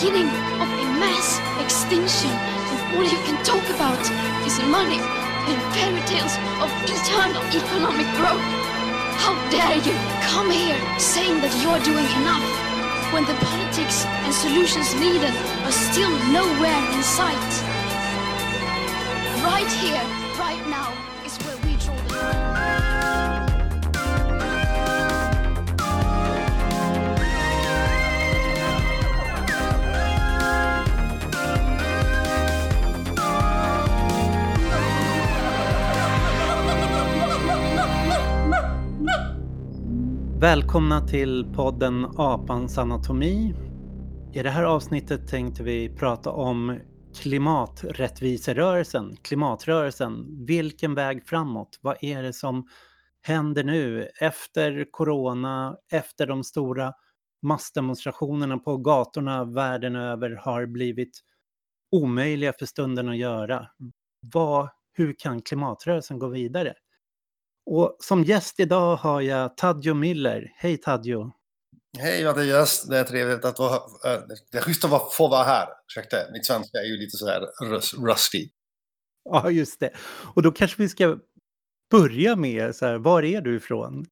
beginning of a mass extinction, and all you can talk about is money and fairy tales of eternal economic growth. How dare you come here saying that you're doing enough when the politics and solutions needed are still nowhere in sight? Right here, right now, is where we draw the line. Välkomna till podden Apans anatomi. I det här avsnittet tänkte vi prata om klimaträttviserörelsen, klimatrörelsen. Vilken väg framåt? Vad är det som händer nu efter corona, efter de stora massdemonstrationerna på gatorna världen över har blivit omöjliga för stunden att göra? Vad, hur kan klimatrörelsen gå vidare? Och som gäst idag har jag Tadjo Miller. Hej Tadjo! Hej Mattias, det är trevligt att vara äh, Det är schysst att få vara här. Ursäkta, mitt svenska är ju lite sådär rus, rusty. Ja, just det. Och då kanske vi ska börja med, så här, var är du ifrån?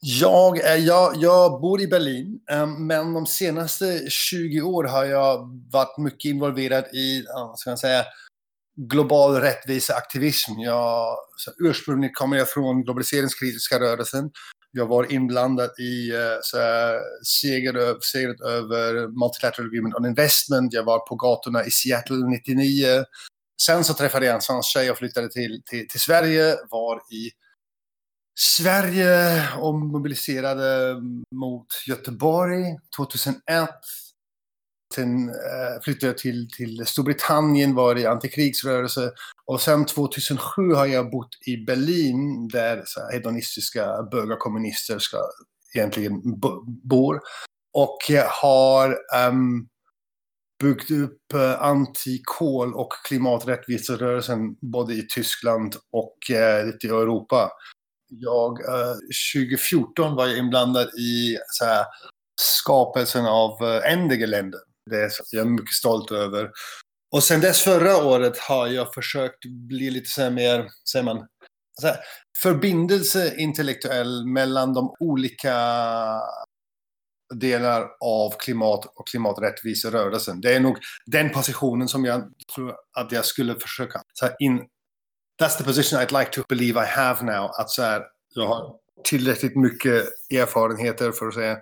Jag, är, jag, jag bor i Berlin, eh, men de senaste 20 år har jag varit mycket involverad i, vad ska man säga, global rättviseaktivism. Jag, så ursprungligen kommer jag från globaliseringskritiska rörelsen. Jag var inblandad i eh, så här, seger, segret över Multilateral Agreement on Investment. Jag var på gatorna i Seattle 99. Sen så träffade jag en svensk tjej och flyttade till, till, till Sverige. Var i Sverige och mobiliserade mot Göteborg 2001. Sen eh, flyttade jag till, till Storbritannien, var i antikrigsrörelse. Och sen 2007 har jag bott i Berlin där så här, hedonistiska bögar ska egentligen bo, bor. Och jag har um, byggt upp uh, antikol och klimaträttviserörelsen både i Tyskland och uh, lite i Europa. Jag, eh, uh, 2014 var jag inblandad i så här, skapelsen av uh, Endegeländer. Det är så- jag är mycket stolt över. Och sen dess förra året har jag försökt bli lite så här mer, säger man, så här, förbindelse intellektuell mellan de olika delar av klimat och klimaträttviserörelsen. Det är nog den positionen som jag tror att jag skulle försöka så här, in, that's the position I'd like to believe I have now. Att så här, jag har tillräckligt mycket erfarenheter för att säga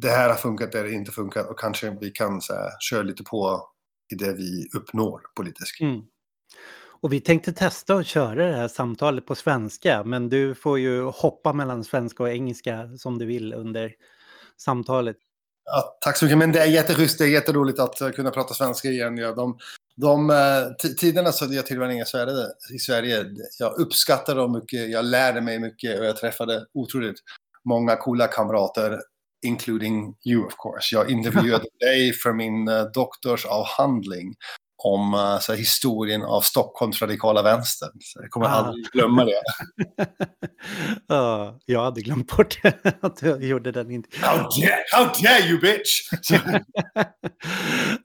det här har funkat, det har inte funkat och kanske vi kan så här, köra lite på i det vi uppnår politiskt. Mm. Och vi tänkte testa att köra det här samtalet på svenska, men du får ju hoppa mellan svenska och engelska som du vill under samtalet. Ja, tack så mycket, men det är jätteschysst, det är jätteroligt att eh, kunna prata svenska igen. Ja, de de eh, ti- tiderna som jag tillbringade i Sverige, i Sverige, jag uppskattade dem mycket, jag lärde mig mycket och jag träffade otroligt många coola kamrater, including you of course. Jag intervjuade dig för min uh, doktorsavhandling om eh, så här, historien av Stockholms radikala vänster. Så jag kommer Ah. aldrig glömma det. Ja, jag hade glömt bort att jag gjorde den inte. How dare, how dare you bitch!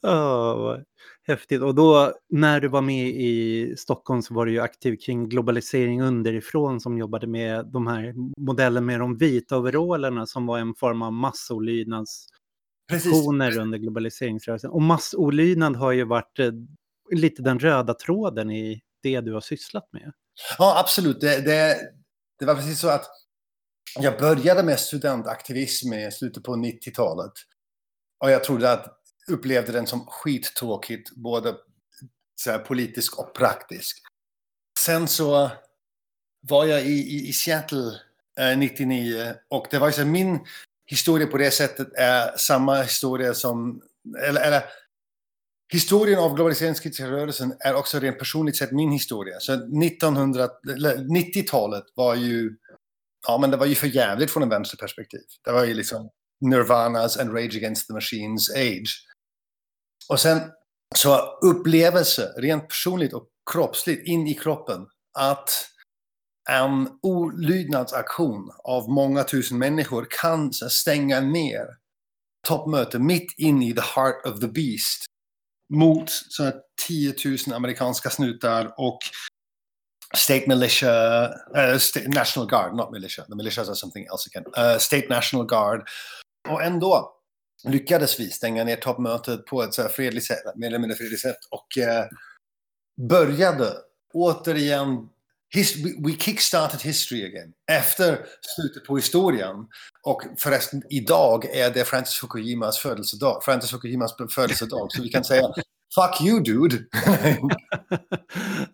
Vad häftigt. Och då när du var med i Stockholm så var du ju aktiv kring globalisering underifrån som jobbade med de här modellen med de vita overallerna som var en form av massolydnadsaktioner under globaliseringsrörelsen. Och massolydnad har ju varit eh, lite den röda tråden i det du har sysslat med. Ja, absolut. Det, det, det var precis så att jag började med studentaktivism i slutet på 90-talet. Och jag trodde att upplevde den som skittråkigt, både så här, politisk och praktisk. Sen så var jag i, i, i Seattle eh, 99 och det var ju så här, min historia på det sättet är samma historia som, eller, eller Historien av globaliseringskritiska rörelsen är också rent personligt sett min historia. Så 1900, eller 90-talet var ju, ja men det var ju för jävligt från en vänsterperspektiv. Det var ju liksom Nirvanas and Rage Against the Machines age. Och sen så upplevelse, rent personligt och kroppsligt, in i kroppen, att en olydnadsaktion av många tusen människor kan stänga ner toppmöte mitt in i the heart of the beast mot så här 10 000 amerikanska snutar och State militia, eh, uh, state, national guard, not militia. The militias are something else again. Uh, state national guard. Och ändå lyckades vi stänga ner toppmötet på ett så här fredligt sätt, mer eller mindre fredligt sätt. Och uh, började återigen His, we kickstarted history again. Efter slutet på historien. Och förresten, idag är det Francis Fukuyimas födelsedag. Francis Fukuyimas födelsedag. Så vi kan säga Fuck you dude!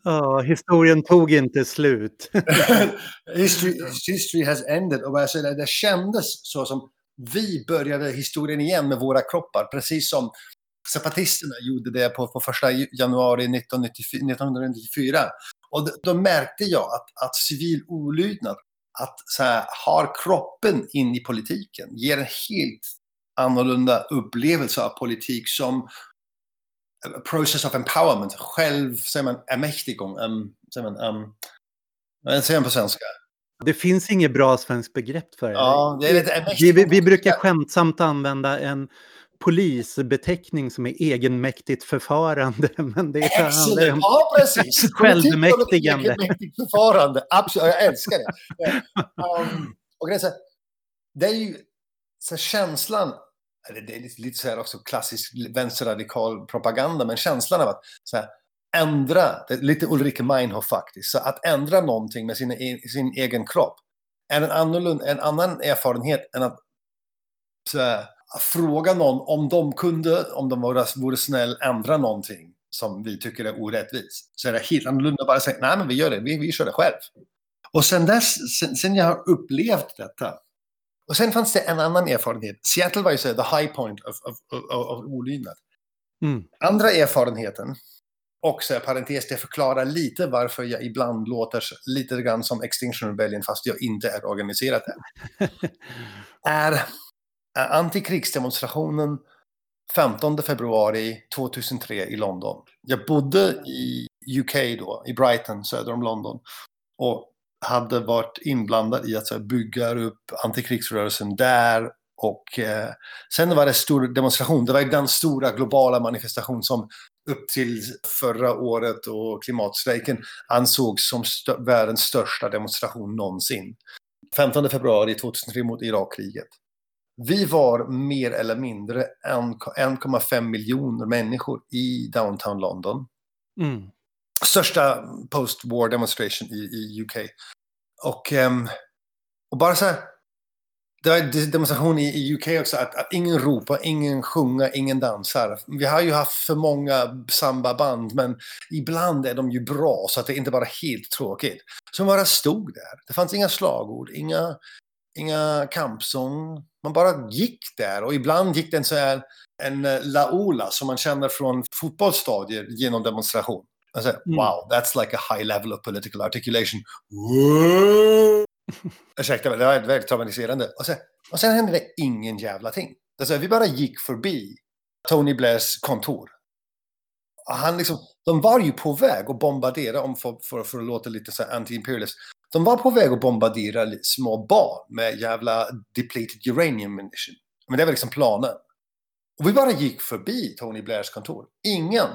ja, historien tog inte slut. history, history has ended. Och jag säger, det kändes så som vi började historien igen med våra kroppar. Precis som zapatisterna gjorde det på, på första januari 1994. 1994. Och då, märkte jag att, att civil olydnad, att så här, har kroppen in i politiken, ger en helt annorlunda upplevelse av politik som eh, process of empowerment, själv, säger man, ermächtigung, um, säger man, um, vad säger man på svenska? Det finns inget bra svenskt begrepp för det. Ja, det är lite vi, vi, vi brukar skämtsamt använda en polisbeteckning som är egenmäktigt förfarande. Men det är Excellent. Om ja, precis. självmäktigande. Egenmäktigt förfarande, absolut. Jag älskar det. um, och det, är så, det är ju så känslan det är lite så här också klassisk vänsterradikal propaganda, men känslan av att så här, ändra, lite Ulrike Meinhof faktiskt, så att ändra någonting med sin, e, sin egen kropp är en, annorlunda, en annan erfarenhet än att, så fråga någon om de kunde, om de vore, vore snäll, ändra någonting som vi tycker är orättvist. Så är det helt annorlunda bara säga, nej men vi gör det, vi, vi kör det själv. Och sen dess, sen, sen jag har upplevt detta, och sen fanns det en annan erfarenhet. Seattle var ju så the high point of, of, of, of olydnad. Mm. Andra erfarenheten, också parentes, det förklarar lite varför jag ibland låter lite grann som Extinction Rebellion fast jag inte är organiserad än. är antikrigsdemonstrationen 15 februari 2003 i London. Jag bodde i UK då, i Brighton söder om London. Och hade varit inblandad i att bygga upp antikrigsrörelsen där. Och eh, sen var det stor demonstration. Det var den stora globala manifestation som upp till förra året och klimatstrejken ansågs som st världens största demonstration någonsin. 15 februari 2003 mot Irakkriget. Vi var mer eller mindre 1,5 miljoner människor i downtown London. Mm största post-war demonstration i, i UK. Och, um, och bara så här, det var demonstration i, UK också, att, att, ingen ropar, ingen sjunger, ingen dansar. Vi har ju haft för många sambaband, men ibland är de ju bra så att det inte bara är helt tråkigt. Så man bara stod där. Det fanns inga slagord, inga, inga kampsång. Man bara gick där och ibland gick det en så här en eh, laola som man känner från fotbollsstadier genom demonstration. Alltså, mm. Wow, that's like a high level of political articulation. Ursäkta mig, det var väldigt traumatiserande. Och sen, och sen hände det ingen jävla ting. Alltså, vi bara gick förbi Tony Blairs kontor. Och Han liksom, de var ju på väg att bombardera, om för, för, för att låta lite så anti-imperialist. De var på väg att bombardera små barn med jävla depleted uranium munition. Men det var liksom planen. Och vi bara gick förbi Tony Blairs kontor. Ingen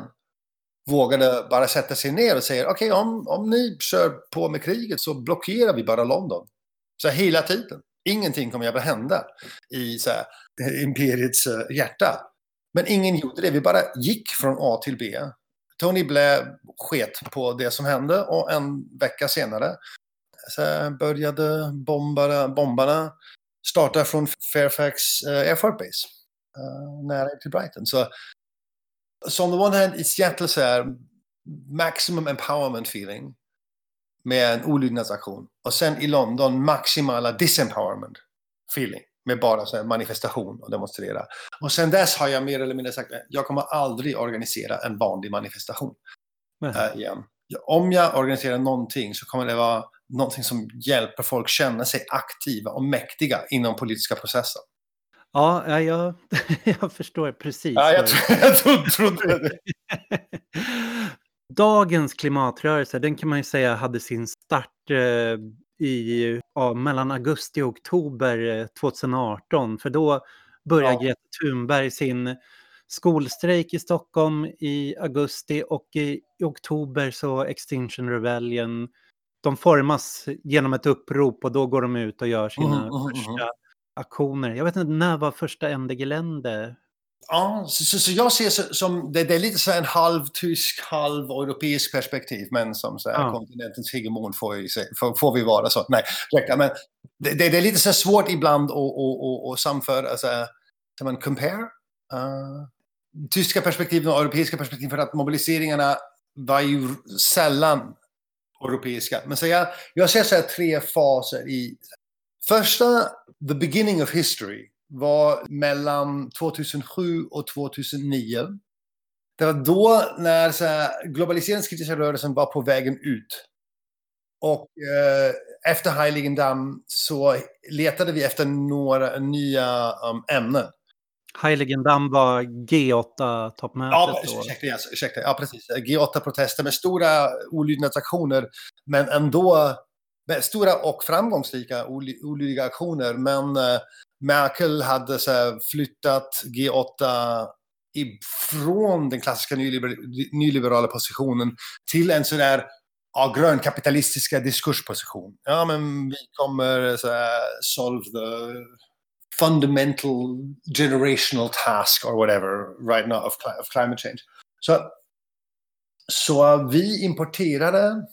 vågade bara sätta sig ner och säga okej, okay, om, om ni kör på med kriget så blockerar vi bara London. Så hela tiden. Ingenting kommer att hända i så här, eh, imperiets eh, hjärta. Men ingen gjorde det. Vi bara gick från A till B. Tony Blair sket på det som hände och en vecka senare så började bombarna, bombarna starta från Fairfax eh, Air Force Base. Uh, nära till Brighton. Så så on the one hand i Seattle så är maximum empowerment feeling med en olydnadsaktion. Och sen i London maximala disempowerment feeling med bara så manifestation och demonstrera. Och sen dess har jag mer eller mindre sagt att jag kommer aldrig organisera en vanlig manifestation äh, igen. Om jag organiserar någonting så kommer det vara någonting som hjälper folk känna sig aktiva och mäktiga inom politiska processer. Ja, jag, jag förstår precis. Ja, jag, jag trodde det. dagens klimatrörelse, den kan man ju säga hade sin start eh, i, ja, mellan augusti och oktober 2018. För då började ja. Greta Thunberg sin skolstrejk i Stockholm i augusti och i, i oktober så Extinction Rebellion. De formas genom ett upprop och då går de ut och gör sina mm, mm, första mm. Aktioner. Jag vet inte, när var första ND-gelände? Ja, så, så, jag ser så, som, det, det, är lite så en halv tysk, halv europeisk perspektiv, men som så här, ja. kontinentens hegemon får, får, får, vi vara så. Nej, räcker. Men det, det, är lite så svårt ibland att, att, att, samföra, alltså, kan man compare? Uh, tyska perspektiven och europeiska perspektiv för att mobiliseringarna var ju sällan europeiska. Men så jag, jag ser så här tre faser i... Första, the beginning of history, var mellan 2007 och 2009. Det var då när så här, globaliseringskritiska rörelsen var på vägen ut. Och eh, efter Heiligendamm så letade vi efter några nya um, ämnen. Heiligendamm var G8-toppmötet? Ja, ursäkta, yes, ursäkta, ja, precis. G8-protester med stora olydnadsaktioner, men ändå stora och framgångsrika olydiga aktioner. Men uh, Merkel hade så här, flyttat G8 ifrån den klassiska nyliber nyliberala positionen till en sådär ja, grönkapitalistiska diskursposition. Ja, men vi kommer så här, solve the fundamental generational task or whatever right now of, of climate change. Så, så vi importerade,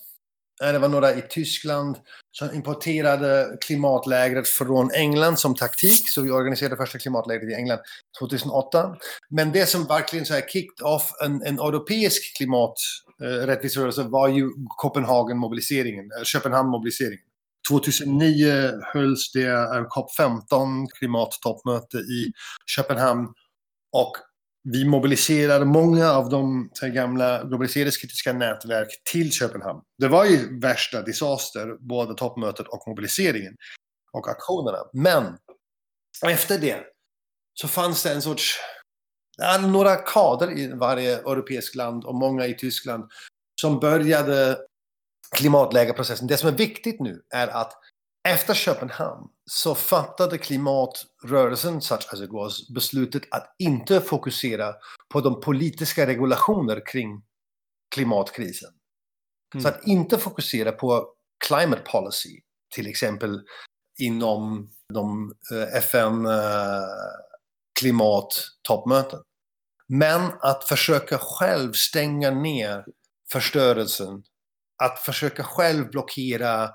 Eh, det var några i Tyskland som importerade klimatlägret från England som taktik. Så vi organiserade första klimatlägret i England 2008. Men det som verkligen så här kicked off en, en europeisk klimaträttviserörelse var ju Copenhagen-mobiliseringen, eh, Köpenhamn-mobiliseringen. 2009 hölls det eh, COP15 klimattoppmöte i Köpenhamn och vi mobiliserar många av de gamla globaliseringskritiska nätverk till Köpenhamn. Det var ju värsta disaster, både toppmötet och mobiliseringen och aktionerna. Men efter det så fanns det en sorts, några kader i varje europeiskt land och många i Tyskland som började klimatlägerprocessen. Det som är viktigt nu är att efter Köpenhamn så fattade klimatrörelsen, such as it was, beslutet att inte fokusera på de politiska regulationer kring klimatkrisen. Mm. Så att inte fokusera på climate policy, till exempel inom de eh, FN eh. Men att försöka själv stänga ner förstörelsen att försöka själv blockera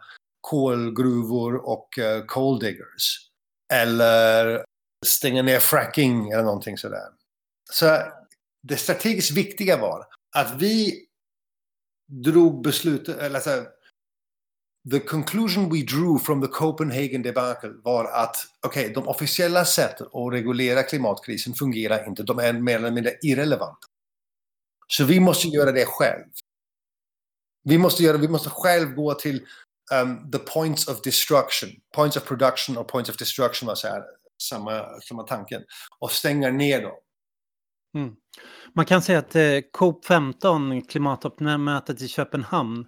kolgruvor och uh, coal diggers. Eller stänga ner fracking eller någonting sådär. Så det strategiskt viktiga var att vi drog beslutet, eller alltså, the conclusion we drew from the Copenhagen debacle var att okej, okay, de officiella sätten att reglera klimatkrisen fungerar inte. De är mer eller mindre irrelevanta. Så vi måste göra det själv. Vi måste, göra, vi måste själv gå till um, the points of destruction. Points of production och points of destruction var så här, samma, samma tanken. Och stänga ner dem. Mm. Man kan säga att eh, COP15, klimattoppmötet i Köpenhamn,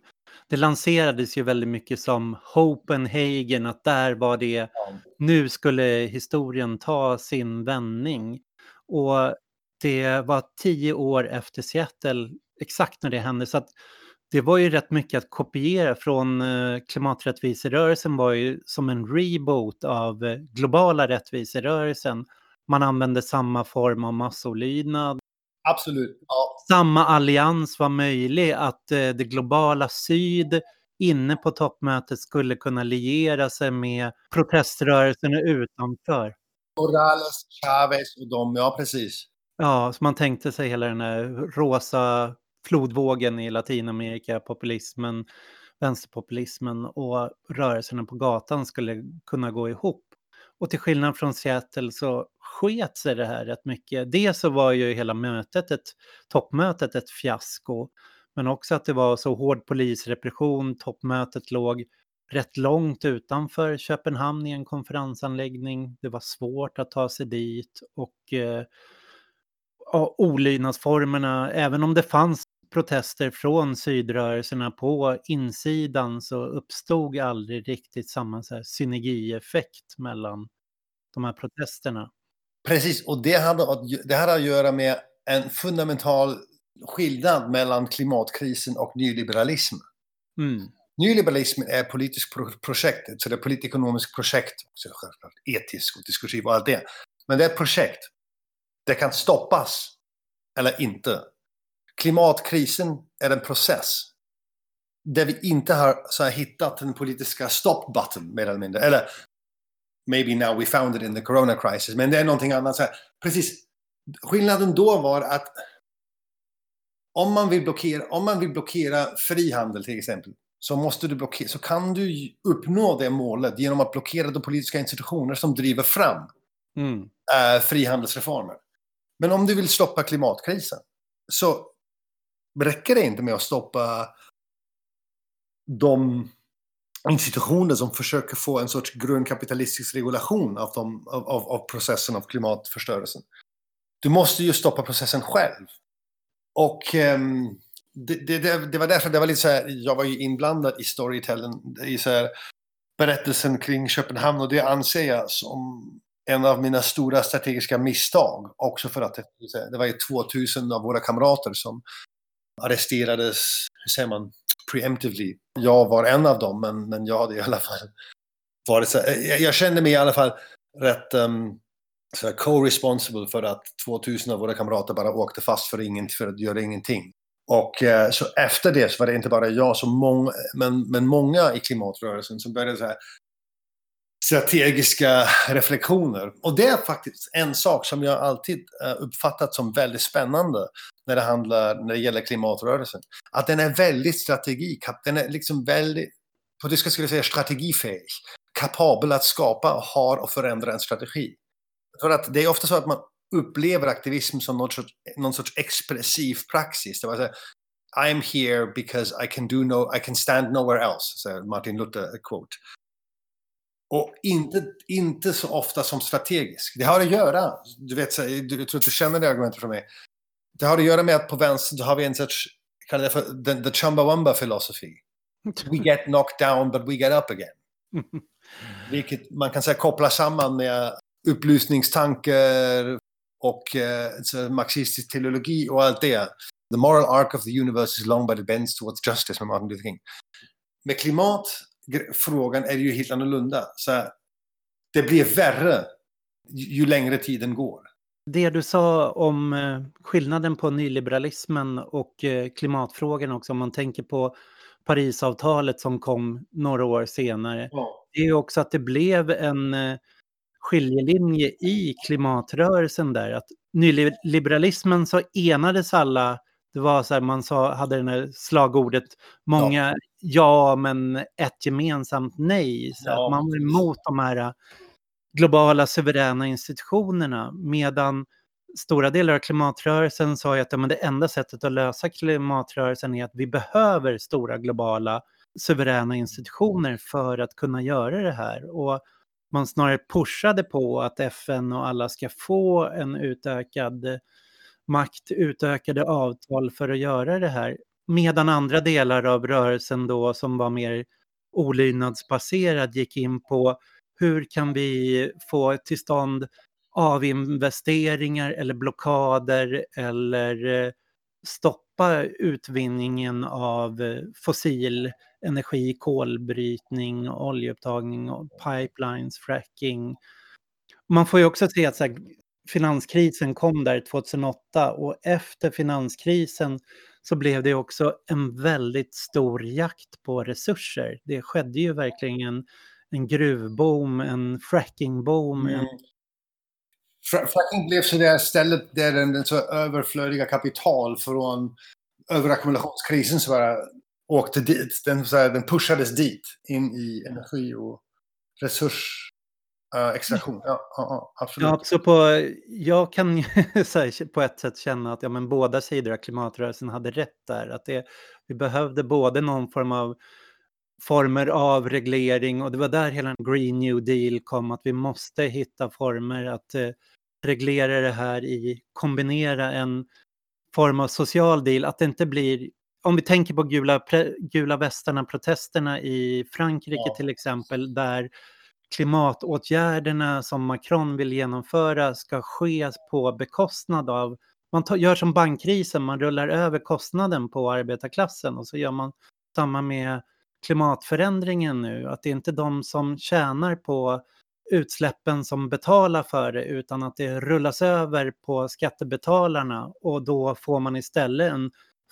det lanserades ju väldigt mycket som Hopenhagen, att där var det, ja. nu skulle historien ta sin vändning. Och det var tio år efter Seattle, exakt när det hände. Så att det var ju rätt mycket att kopiera från eh, klimaträttviserörelsen var ju som en reboot av eh, globala rättviserörelsen. Man använde samma form av massolydnad. Absolut. Ja. Samma allians var möjlig, att eh, det globala syd inne på toppmötet skulle kunna liera sig med proteströrelserna utanför. Morales, Chavez och de, ja precis. Ja, så man tänkte sig hela den här rosa flodvågen i Latinamerika, populismen, vänsterpopulismen och rörelserna på gatan skulle kunna gå ihop. Och till skillnad från Seattle så sket sig det här rätt mycket. Dels så var ju hela mötet, ett, toppmötet ett fiasko, men också att det var så hård polisrepression. Toppmötet låg rätt långt utanför Köpenhamn i en konferensanläggning. Det var svårt att ta sig dit och eh, olydnadsformerna, även om det fanns protester från sydrörelserna på insidan så uppstod aldrig riktigt samma så här synergieffekt mellan de här protesterna. Precis, och det hade, det hade att göra med en fundamental skillnad mellan klimatkrisen och nyliberalism. Mm. Nyliberalismen är ett politiskt pro projekt, så det är ett politikonomiskt projekt, så självklart etiskt och diskursivt och allt det. Men det är ett projekt. Det kan stoppas eller inte. Klimatkrisen är en process där vi inte har så här, hittat den politiska stop button mer eller mindre. Eller maybe now we found it in the corona crisis, men det är någonting annat. Så här, precis. Skillnaden då var att om man vill blockera, om man vill blockera frihandel till exempel, så, måste du blockera, så kan du uppnå det målet genom att blockera de politiska institutioner som driver fram Mm. äh, frihandelsreformer. Men om du vill stoppa klimatkrisen så räcker det inte med att stoppa de institutioner som försöker få en sorts grundkapitalistisk regulation av, de, av, av, av processen av klimatförstörelsen. Du måste ju stoppa processen själv. Och um, det, det, det, var därför det var lite så här, jag var ju inblandad i storytelling, i så här, berättelsen kring Köpenhamn och det anser jag som en av mina stora strategiska misstag. Också för att det, det var ju 2000 av våra kamrater som arresterades, hur säger man, preemptively. Jag var en av dem, men, men jag hade i alla fall varit så jag, jag kände mig i alla fall rätt um, co-responsible för att 2000 av våra kamrater bara åkte fast för, ingen, för att göra ingenting. Och eh, så efter det så var det inte bara jag, så många, men, men många i klimatrörelsen som började så här strategiska reflektioner. Och det är faktiskt en sak som jag alltid eh, uppfattat som väldigt spännande när det, handlar, när det gäller klimatrörelsen. Att den är väldigt strategik, den är liksom väldigt, på det skulle jag säga strategifähig, kapabel att skapa, har och förändra en strategi. För att det är ofta så att man upplever aktivism som någon sorts, någon sorts expressiv praxis. Det var så här, I'm here because I can do no, I can stand nowhere else, säger Martin Luther quote. Och inte, inte så ofta som strategisk. Det har att göra, du vet, jag tror att du känner det argumentet från mig. Det har att göra med att på vänster har vi en sorts, kallar det för the, the chumbawamba philosophy. We get knocked down but we get up again. Vilket man kan säga koppla samman med upplysningstankar och eh, marxistisk teologi och allt det. The moral arc of the universe is long but it bends towards justice med Martin Luther King. Med klimatfrågan är ju helt annorlunda. Så det blir värre ju längre tiden går. Det du sa om eh, skillnaden på nyliberalismen och eh, klimatfrågan också, om man tänker på Parisavtalet som kom några år senare. Ja. Det är också att det blev en eh, skiljelinje i klimatrörelsen där. Att nyliberalismen så enades alla, det var så här, man sa, hade det här slagordet, många ja, ja men ett gemensamt nej. Så Ja, att man var emot de här eh, globala suveräna institutionerna. Medan stora delar av klimatrörelsen sa ju att ja, men det enda sättet att lösa klimatrörelsen är att vi behöver stora globala suveräna institutioner för att kunna göra det här. Och man snarare pushade på att FN och alla ska få en utökad makt, utökade avtal för att göra det här. Medan andra delar av rörelsen då som var mer olydnadsbaserad gick in på hur kan vi få till stånd avinvesteringar eller blockader eller eh, stoppa utvinningen av eh, fossil energi, kolbrytning, oljeupptagning, och pipelines, fracking. Man får ju också se att så här, finanskrisen kom där 2008 och efter finanskrisen så blev det också en väldigt stor jakt på resurser. Det skedde ju verkligen en, en gruvboom, en frackingboom, Mm. Fracking blev så det stället där den, den så överflödiga kapital från överackumulationskrisen så bara åkte dit. Den, så här, den pushades dit in i energi och resursextraktion. ja, ja, ja, absolut. Ja, så på, jag kan ju på ett sätt känna att ja, men båda sidor av klimatrörelsen hade rätt där. Att det, vi behövde både någon form av former av reglering och det var där hela Green New Deal kom, att vi måste hitta former att eh, reglera det här i, kombinera en form av social deal, att det inte blir om vi tänker på gula, gula västarna-protesterna i Frankrike ja. till exempel, där klimatåtgärderna som Macron vill genomföra ska ske på bekostnad av man tar, gör som bankkrisen, man rullar över kostnaden på arbetarklassen och så gör man samma med klimatförändringen nu, att det är inte de som tjänar på utsläppen som betalar för det utan att det rullas över på skattebetalarna och då får man istället en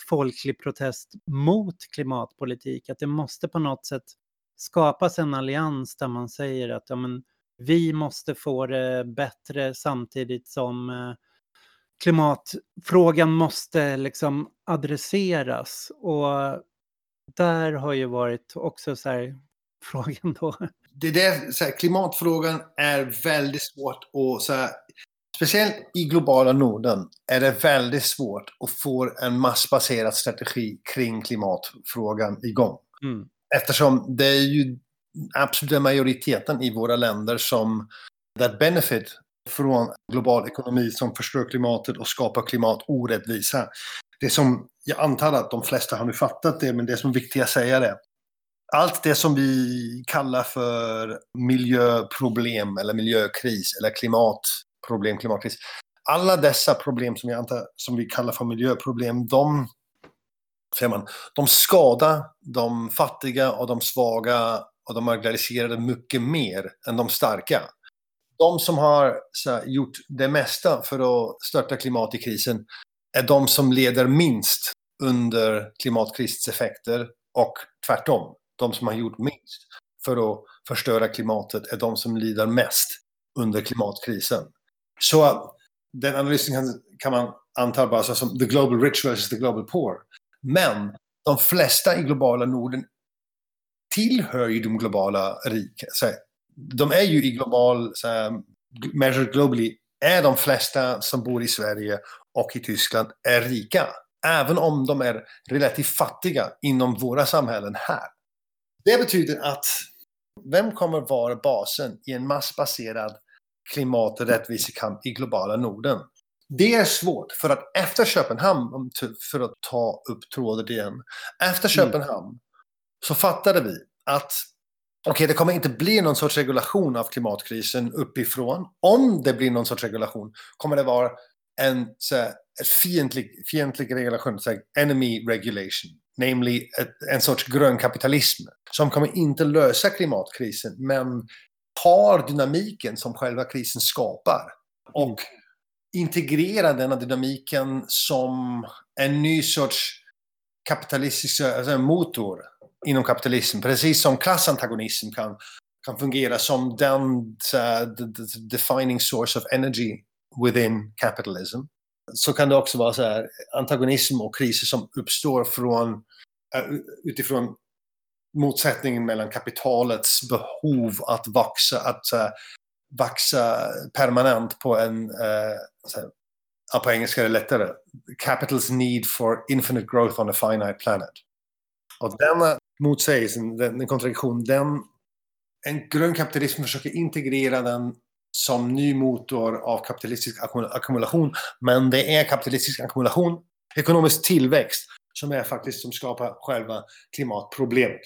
folklig protest mot klimatpolitik. Att det måste på något sätt skapas en allians där man säger att ja, men, vi måste få det bättre samtidigt som eh, klimatfrågan måste liksom adresseras. Och där har ju varit också så här, frågan då. Det där, så här, klimatfrågan är väldigt svårt att så här, Speciellt i globala Norden är det väldigt svårt att få en massbaserad strategi kring klimatfrågan igång. Mm. Eftersom det är ju absoluta majoriteten i våra länder som that benefit från global ekonomi som förstör klimatet och skapar klimatorättvisa. Det som jag antar att de flesta har nu fattat det, men det som är viktigt att säga det. Allt det som vi kallar för miljöproblem eller miljökris eller klimatproblem, klimatkris. Alla dessa problem som, jag antar, som vi kallar för miljöproblem, de, säger man, de skadar de fattiga och de svaga och de marginaliserade mycket mer än de starka de som har här, gjort det mesta för att störta klimatkrisen är de som leder minst under klimatkrisens effekter och tvärtom. De som har gjort minst för att förstöra klimatet är de som lider mest under klimatkrisen. Så den analysen kan, kan man anta bara som the global rich versus the global poor. Men de flesta i globala Norden tillhör ju de globala rika, de är ju i global, så här, measured globally, är de flesta som bor i Sverige och i Tyskland är rika. Även om de är relativt fattiga inom våra samhällen här. Det betyder att vem kommer vara basen i en massbaserad klimat och rättvisekamp i globala Norden? Det är svårt för att efter Köpenhamn, för att ta upp tråden igen, efter mm. Köpenhamn mm. så fattade vi att Okej, det kommer inte bli någon sorts regulation av klimatkrisen uppifrån. Om det blir någon sorts regulation kommer det vara en så fientlig, fientlig regulation, så enemy regulation. Namely en sorts grön kapitalism som kommer inte lösa klimatkrisen men tar dynamiken som själva krisen skapar och integrera denna dynamiken som en ny sorts kapitalistisk alltså motor inom kapitalism, precis som klassantagonism kan, kan fungera som den uh, the, the defining source of energy within capitalism. Så kan det också vara så här, antagonism och kriser som uppstår från, uh, utifrån motsättningen mellan kapitalets behov att växa, att uh, växa permanent på en, uh, ja, på engelska är det lättare, capital's need for infinite growth on a finite planet. Och denna eh, motsägelsen, den, den kontradiktion, den, en grön kapitalism försöker integrera den som ny motor av kapitalistisk ackumulation. Men det är kapitalistisk ackumulation, ekonomisk tillväxt, som är faktiskt som skapar själva klimatproblemet.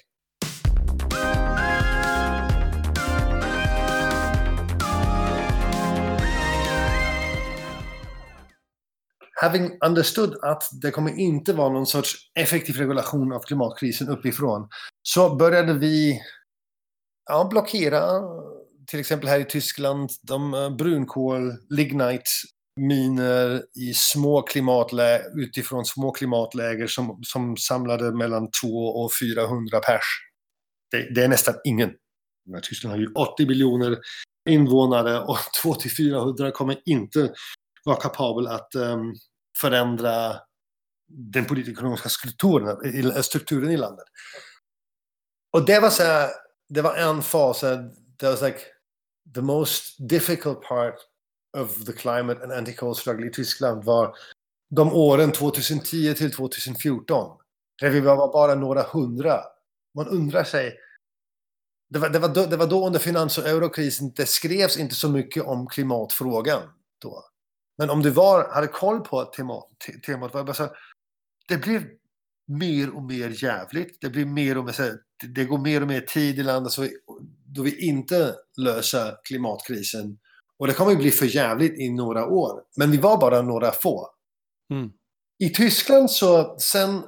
Having understood att det kommer inte vara någon sorts effektiv regulation av klimatkrisen uppifrån, så började vi ja, blockera, till exempel här i Tyskland, de eh, brunkol, lignite, miner i små klimatläger, utifrån små klimatläger som, som samlade mellan 200 och 400 pers. Det, det är nästan ingen. Tyskland har ju 80 miljoner invånare och 200 till 400 kommer inte vara kapabel att um, förändra den politiska strukturen, strukturen i landet. Och det var så här, det var en fas, det var like the most difficult part of the climate and anti-coal struggle i Tyskland var de åren 2010 till 2014. Där vi var bara några hundra. Man undrar sig, det var, det var, då, det var då under finans och eurokrisen, det skrevs inte så mycket om klimatfrågan då. Men om du var, hade koll på temat, temat var det bara så det blev mer och mer jävligt. Det blir mer och mer, här, det går mer och mer tid i landet så vi, då vi inte löser klimatkrisen. Och det kommer att bli för jävligt i några år. Men vi var bara några få. Mm. I Tyskland så sen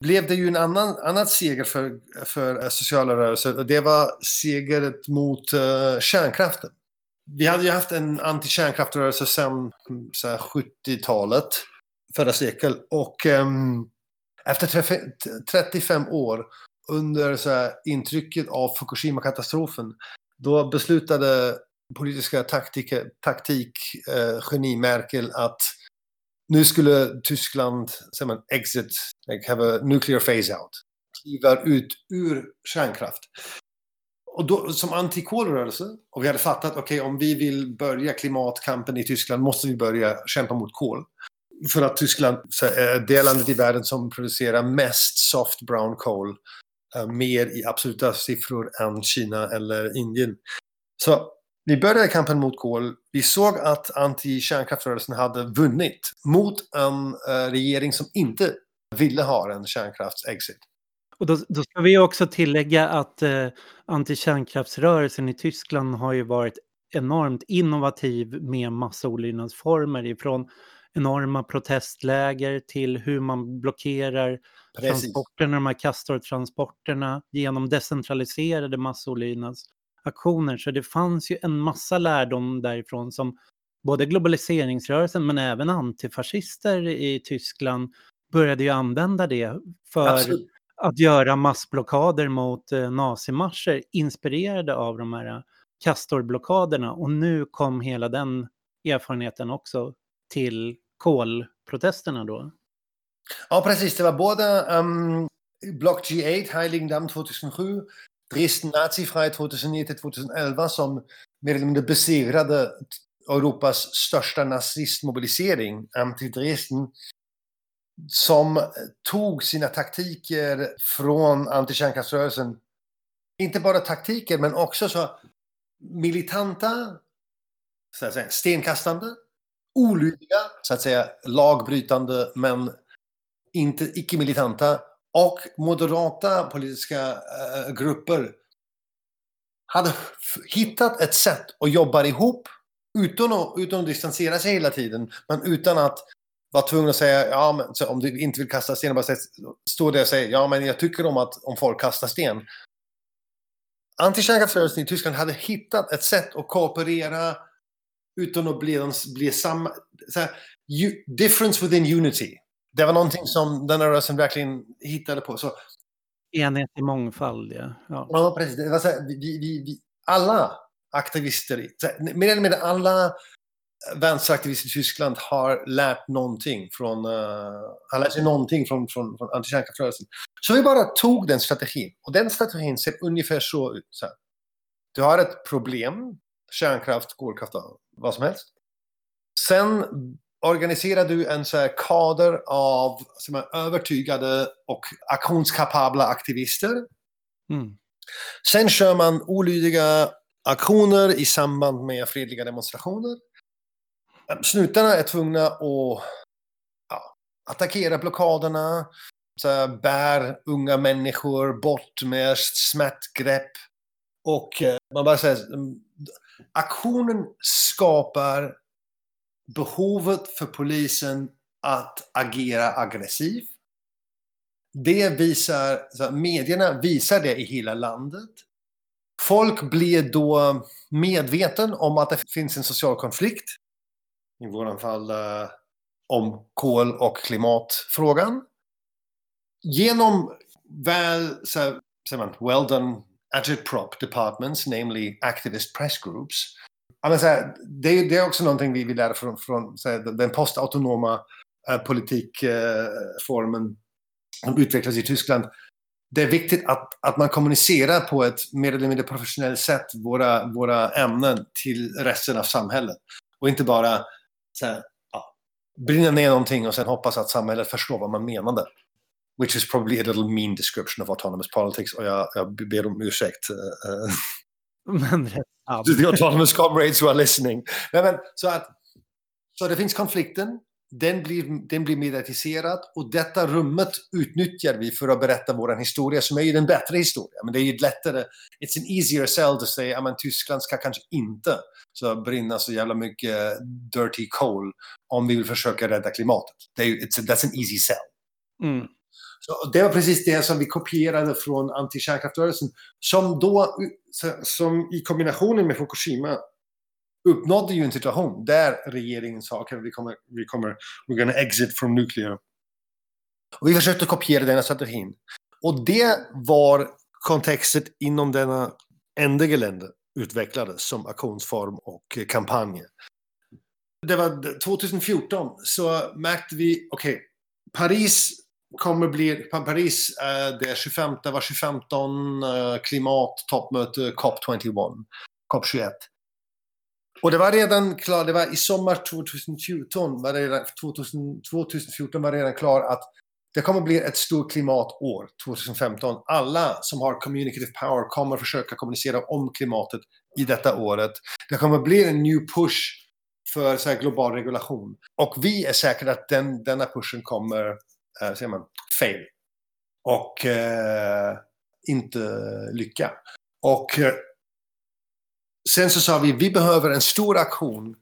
blev det ju en annan annat seger för, för sociala rörelser. Och det var segret mot uh, kärnkraften. Vi hade ju haft en antikärnkraftrörelse sedan 70-talet, förra sekel. Och um, efter 35 år under så här, intrycket av Fukushima-katastrofen, då beslutade politiska taktik, taktik eh, geni Merkel att nu skulle Tyskland, säger man, exit, like have a nuclear phase out, kliva ut ur kärnkraft. Och då, som antikolrörelse, och vi hade fattat, okej, okay, om vi vill börja klimatkampen i Tyskland måste vi börja kämpa mot kol. För att Tyskland är eh, det landet i världen som producerar mest soft brown coal, eh, mer i absoluta siffror än Kina eller Indien. Så vi började kampen mot kol. Vi såg att anti-kärnkraftrörelsen hade vunnit mot en eh, regering som inte ville ha en kärnkraftsexit. Och då, då, ska vi också tillägga att eh, anti-kärnkraftsrörelsen i Tyskland har ju varit enormt innovativ med massa olydnadsformer ifrån enorma protestläger till hur man blockerar Precis. transporterna, de här Castor-transporterna genom decentraliserade massolydnadsaktioner. Så det fanns ju en massa lärdom därifrån som både globaliseringsrörelsen men även antifascister i Tyskland började ju använda det för Absolut att göra massblockader mot eh, nazimarscher inspirerade av de här eh, kastorblockaderna och nu kom hela den erfarenheten också till kolprotesterna då? Ja, precis. Det var både um, Block G8, Heiligendamm 2007, Dresden Nazifrei 2009-2011 som mer eller mindre besegrade Europas största nazistmobilisering, ehm, Anti-Dresden, som tog sina taktiker från antikärnkraftsrörelsen. Inte bara taktiker, men också så militanta, så att säga, stenkastande, olydiga, så att säga lagbrytande men inte icke-militanta och moderata politiska äh, grupper hade hittat ett sätt att jobba ihop utan att, utan att distansera sig hela tiden, men utan att vara tvungen att säga, ja, men, om du inte vill kasta sten, bara stå där och säga, ja, men jag tycker om att om folk kastar sten. Antikärnkraftsrörelsen i Tyskland hade hittat ett sätt att kooperera utan att bli, bli samma... Så här, difference within unity. Det var någonting som den här rörelsen verkligen hittade på. Så, Enhet i mångfald, ja. Ja, ja precis. Det var så här, vi, vi, vi, alla aktivister, så här, mer eller mindre alla vänsteraktivister i Tyskland har lärt någonting från, uh, har lärt sig någonting från, från, från antikärnkraftsrörelsen. Så vi bara tog den strategin. Och den strategin ser ungefär så ut. Så här. Du har ett problem, kärnkraft, kolkraft, vad som helst. Sen organiserar du en så här kader av som är övertygade och aktionskapabla aktivister. Mm. Sen kör man olydiga aktioner i samband med fredliga demonstrationer. Snutarna är tvungna att ja, attackera blockaderna, så här, bär unga människor bort med smärtgrepp. Och eh, man bara säger, mm, aktionen skapar behovet för polisen att agera aggressivt. Det visar, medierna visar det i hela landet. Folk blir då medveten om att det finns en social konflikt. I våran fall eh, om kol och klimatfrågan. Genom väl, så, så man, well done agitprop departments, namely activist press groups. Så här, det, det, är också någonting vi, vi lär från, från här, den postautonoma äh, politikformen äh, som utvecklas i Tyskland. Det är viktigt att, att man kommunicerar på ett mer eller mindre professionellt sätt våra, våra ämnen till resten av samhället. Och inte bara så här, ja, brinna ner någonting och sen hoppas att samhället förstår vad man menade. Which is probably a little mean description of autonomous politics. Och jag, jag ber om ursäkt. Uh, men rätt The autonomous comrades who are listening. Nej, men, så att Så det finns konflikten, den blir, den blir mediatiserad och detta rummet utnyttjar vi för att berätta vår historia som är ju den bättre historia. Men det är ju lättare, it's an easier sell to say, att Tyskland ska kanske inte så brinna så jävla mycket dirty coal om vi vill försöka rädda klimatet. Det är, it's a, that's an easy sell. Mm. Så det var precis det som vi kopierade från antikärnkraftrörelsen. Som då, som i kombinationen med Fukushima, uppnådde ju en situation där regeringen sa att vi kommer, vi kommer, we're gonna exit from nuclear. Och vi försökte kopiera denna strategin. Och det var kontextet inom denna ändliga länder utvecklades som aktionsform och kampanj. Det var 2014 så märkte vi, okej, okay, Paris kommer bli, Paris eh, är det 25, var 25 eh, klimattoppmöte COP21, COP21. Och det var redan klart, det var i sommar 2014, var det redan, 2000, 2014 var det redan klart att det kommer bli ett stort klimatår, 2015. Alla som har communicative power kommer försöka kommunicera om klimatet i detta året. Det kommer bli en ny push för så här, global regulation. Och vi är säkra att den, denna pushen kommer, äh, säger man, fail. Och äh, inte lycka. Och eh, sen så sa vi, vi behöver en stor aktion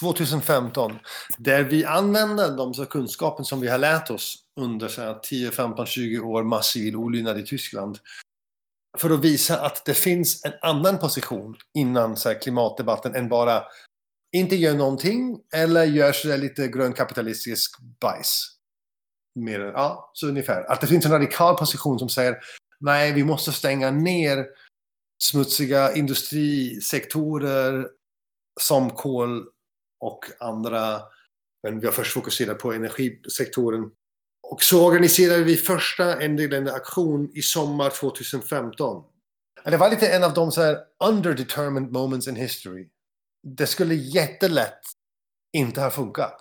2015 där vi använder de kunskapen som vi har lärt oss under så 10, 15, 20 år massiv olydnad i Tyskland för att visa att det finns en annan position innan så här, klimatdebatten än bara inte gör någonting eller gör sådär lite grönkapitalistisk bajs. Mer, ja, så ungefär. Att det finns en radikal position som säger nej, vi måste stänga ner smutsiga industrisektorer som kol och andra. Men vi har först fokuserat på energisektoren. Och så organiserade vi första en aktion i sommar 2015. Det var lite en av de så här underdetermined moments in history. Det skulle jättelätt inte ha funkat.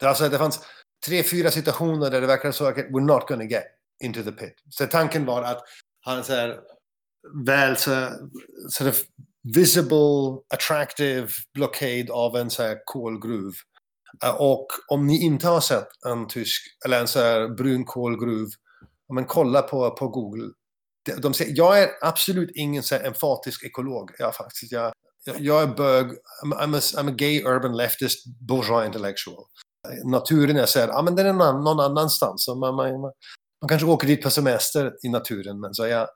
Det, alltså, det fanns tre, fyra situationer där det verkade så att we're not gonna get into the pit. Så tanken var att han så här, väl så, så visible, attractive blockade av en så här kolgruv. Eh, och om ni inte har sett en tysk, eller en så här brun kolgruv, men kolla på, på Google. De, de säger, jag är absolut ingen så här emfatisk ekolog. Jag, faktiskt, jag, jag är bög, I'm, I'm, a, I'm a gay urban leftist bourgeois intellectual. Naturen är så här, ja men den är någon, någon annanstans. Man, man, man, man kanske åker dit på semester i naturen, men så jag,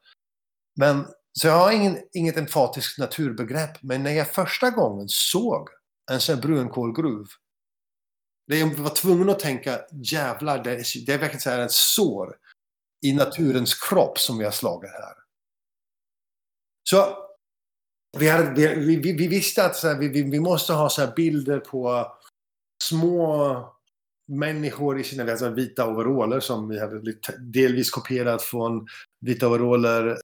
men så jag har ingen, inget emfatiskt naturbegrepp. Men när jag första gången såg en sån här brunkolgruv. Där jag var tvungen att tänka, jävlar, det är, det är verkligen så här ett sår i naturens kropp som vi har slagit här. Så vi, hade, vi, vi, vi visste att här, vi, vi, måste ha så bilder på små människor i sina alltså vita overaller som vi hade delvis kopierat från vita overaller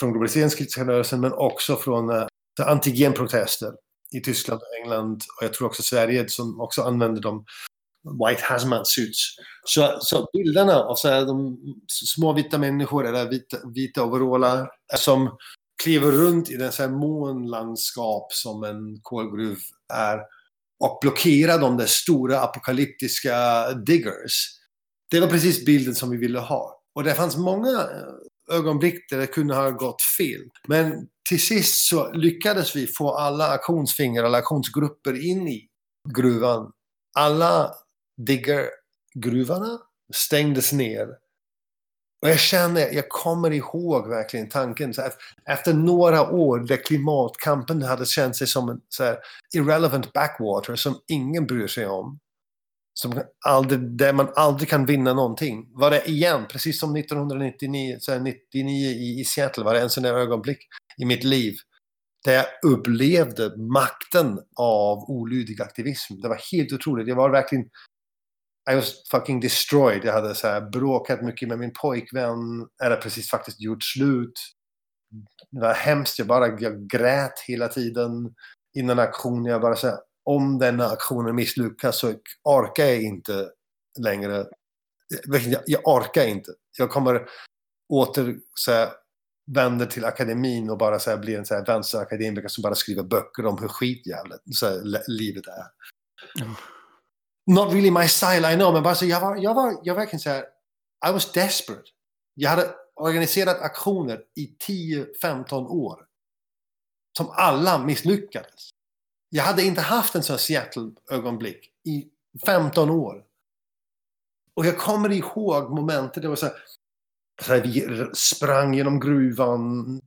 från globaliseringskritiska rörelsen men också från eh, antigenprotester i Tyskland och England och jag tror också Sverige som också använder de White Hazmat Suits. Så, så bilderna av så här, de små vita människor eller vita, vita overaller som kliver runt i den så här månlandskap som en kolgruv är och blockerar de där stora apokalyptiska diggers. Det var precis bilden som vi ville ha. Och det fanns många eh, ögonblick där det kunde ha gått fel. Men till sist så lyckades vi få alla aktionsfingrar, alla aktionsgrupper in i gruvan. Alla diggergruvorna stängdes ner. Och jag känner, jag kommer ihåg verkligen tanken. Så efter några år där klimatkampen hade känt sig som en så här, irrelevant backwater som ingen bryr sig om som aldrig, där man aldrig kan vinna någonting. Var det igen, precis som 1999 så 99 i, i Seattle, var det en sån där ögonblick i mitt liv där jag upplevde makten av olydig aktivism. Det var helt otroligt. Jag var verkligen I was fucking destroyed. Jag hade så här bråkat mycket med min pojkvän. Eller precis faktiskt gjort slut. Det var hemskt. Jag bara jag grät hela tiden innan aktionen. Jag bara så här, om denna aktionen misslyckas så orkar jag inte längre. Jag, jag orkar inte. Jag kommer åter så här, vänder till akademin och bara så här, blir en så här vänsterakademiker som bara skriver böcker om hur skitjävligt så här, livet är. Ja. Not really my style, I know, men bara så jag var, jag var, jag verkligen så här, I was desperate. Jag hade organiserat aktioner i 10-15 år. Som alla misslyckades. Jag hade inte haft en sån Seattle-ögonblick i 15 år. Och jag kommer ihåg momentet, det var så här, så här, vi sprang genom gruvan,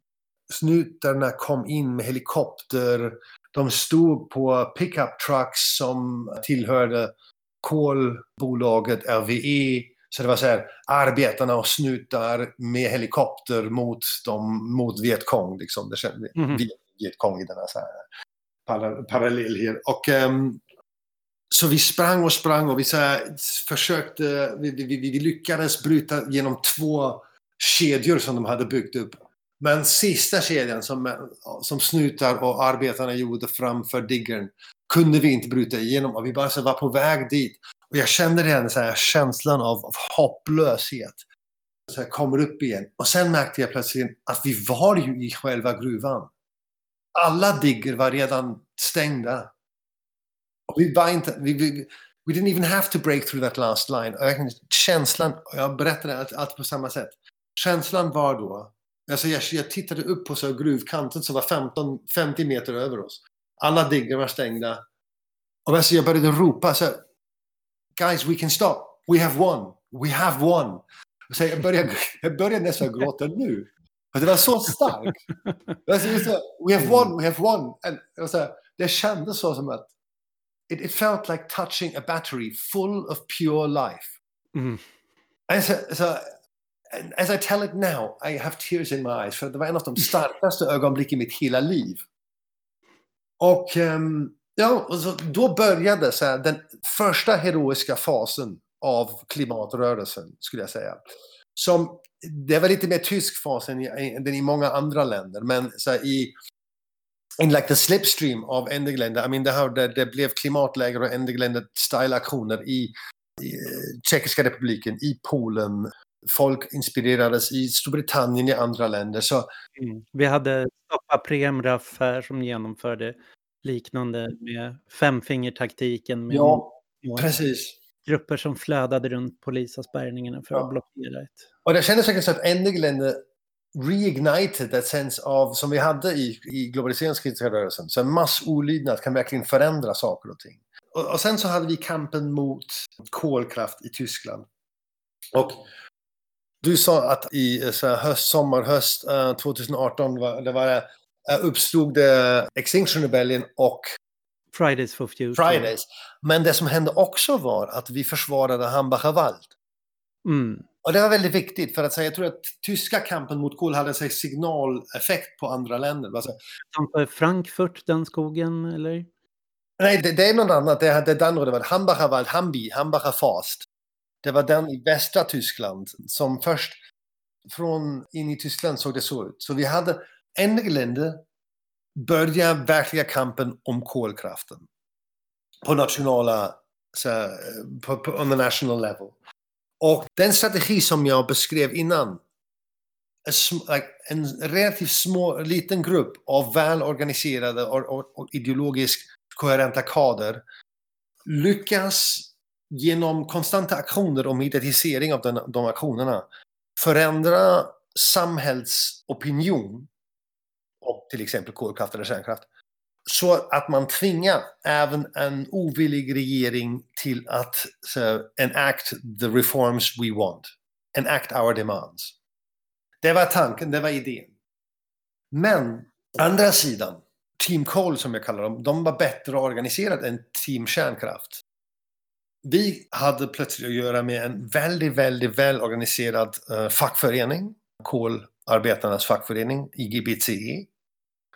snutarna kom in med helikopter, de stod på pickup trucks som tillhörde kolbolaget RVE. Så det var så här, arbetarna och snutar med helikopter mot, dem, mot Vietkong. Liksom. Det kände, Mhm. Vietkong i denna så här para- parallell här. Och, um, så vi sprang och sprang och vi så här, försökte, vi, vi, vi, vi lyckades bryta genom två kedjor som de hade byggt upp. Men sista kedjan som, som snutar och arbetarna gjorde framför diggern kunde vi inte bryta igenom och vi bara så var på väg dit. Och jag kände den så här känslan av, av hopplöshet. Så jag kommer upp igen. Och sen märkte jag plötsligt att vi var ju i själva gruvan. Alla digger var redan stängda. Och vi var inte, vi, vi, we didn't even have to break through that last line. Och verkligen känslan, och jag berättade allt, allt på samma sätt. Känslan var då, alltså jag, jag tittade upp på så gruvkanten som var 15, 50 meter över oss. Alla diggar var stängda. Och alltså jag började ropa så här, Guys, we can stop. We have won. We have won. Så jag, började, jag började nästan gråta nu. Det var så starkt. Alltså, we have won, we have won. And, och så här, det kändes så som att it, it felt like touching a battery full of pure life. Mm. Alltså, alltså, as I tell it now, I have tears in my eyes. För det var en av de starkaste ögonblicken i mitt hela liv. Och, ehm, ja, och så, då började så här, den första heroiska fasen av klimatrörelsen, skulle jag säga. Som, det var lite mer tysk fas än i, än i många andra länder, men så här, i in like the slipstream av Enderländer, I mean, det, här, det, det blev klimatläger och Enderländer-style-aktioner i, i eh, Tjeckiska republiken, i Polen, folk inspirerades i Storbritannien, i andra länder. Så Mm. Vi hade Stoppa Premraff här som genomförde liknande med femfingertaktiken med Ja, precis. Grupper som flödade runt polisavspärrningarna för Ja. att blockera ett. Och det kändes säkert så att Enderländer reignited that sense av, som vi hade i, i globaliseringskritiska rörelsen. Så en massolydnad kan verkligen förändra saker och ting. Och, och sen så hade vi kampen mot kolkraft i Tyskland. Och du sa att i eh, så här, höst, sommar, höst eh, 2018 var, det var, eh, uppstod det Extinction Rebellion och Fridays for Future. Fridays. Men det som hände också var att vi försvarade Hambacher Wald. Mm. Och det var väldigt viktigt för att säga, jag tror att tyska kampen mot kol hade en signaleffekt på andra länder. Alltså, Frankfurt, den skogen, eller? nej, det, det är något annat. Det, är- det är den det var Hambacher Wald, Hambi, Hambacher Fast. Det var den i västra Tyskland som först från in i Tyskland såg det så ut. Så vi hade en länder börja verkliga kampen om kolkraften. På nationala, så, här, på, på, on the national level. Och den strategi som jag beskrev innan, en relativt små, liten grupp av välorganiserade och, och, och ideologiskt koherenta kader lyckas genom konstanta aktioner och mediatisering av den, de aktionerna förändra samhällsopinion om till exempel kolkraft eller kärnkraft. Så att man tvingar även en ovillig regering till att så, enact the reforms we want. Enact our demands. Det var tanken, det var idén. Men andra sidan, Team Coal som jag kallar dem, de var bättre organiserade än Team Kärnkraft. Vi hade plötsligt att göra med en väldigt, väldigt välorganiserad uh, fackförening, kolarbetarnas fackförening, IGBCE,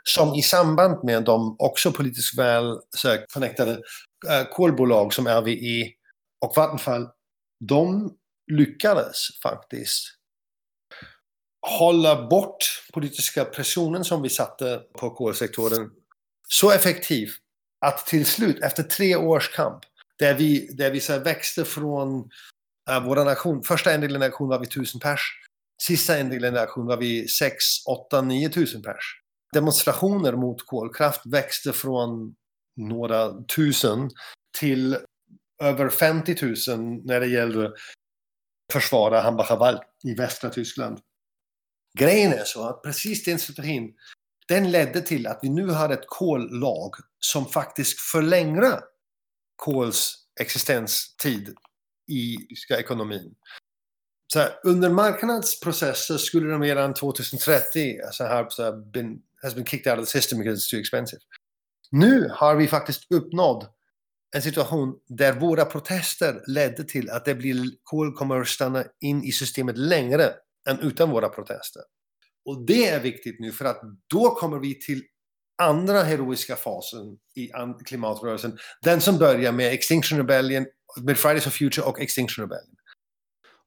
som i samband med de också politiskt väl så här, connectade uh, eh, kolbolag som RWE och Vattenfall, de lyckades faktiskt hålla bort politiska pressionen som vi satte på kolsektorn så effektiv att till slut, efter tre års kamp, där vi, där vi så här, växte från uh, vår nation, första Enderländerna-aktion var vi tusen pers, sista Enderländerna-aktion var vi sex, åtta, nio tusen pers. Demonstrationer mot kolkraft växte från några tusen till över 50 000 när det gäller försvara Hambachawal i västra Tyskland. Grejen är så att precis den strategin, den ledde till att vi nu har ett kollag som faktiskt förlänger kols existenstid i tyska ekonomin. Så här, under marknadsprocesser skulle de redan 2030 alltså, här, så här, has been kicked out of the system because it's too expensive. Nu har vi faktiskt uppnått en situation där våra protester ledde till att det blir, kol kommer att stanna in i systemet längre än utan våra protester. Och det är viktigt nu för att då kommer vi till andra heroiska fasen i klimatrörelsen. Den som börjar med Extinction Rebellion, med Fridays for Future och Extinction Rebellion.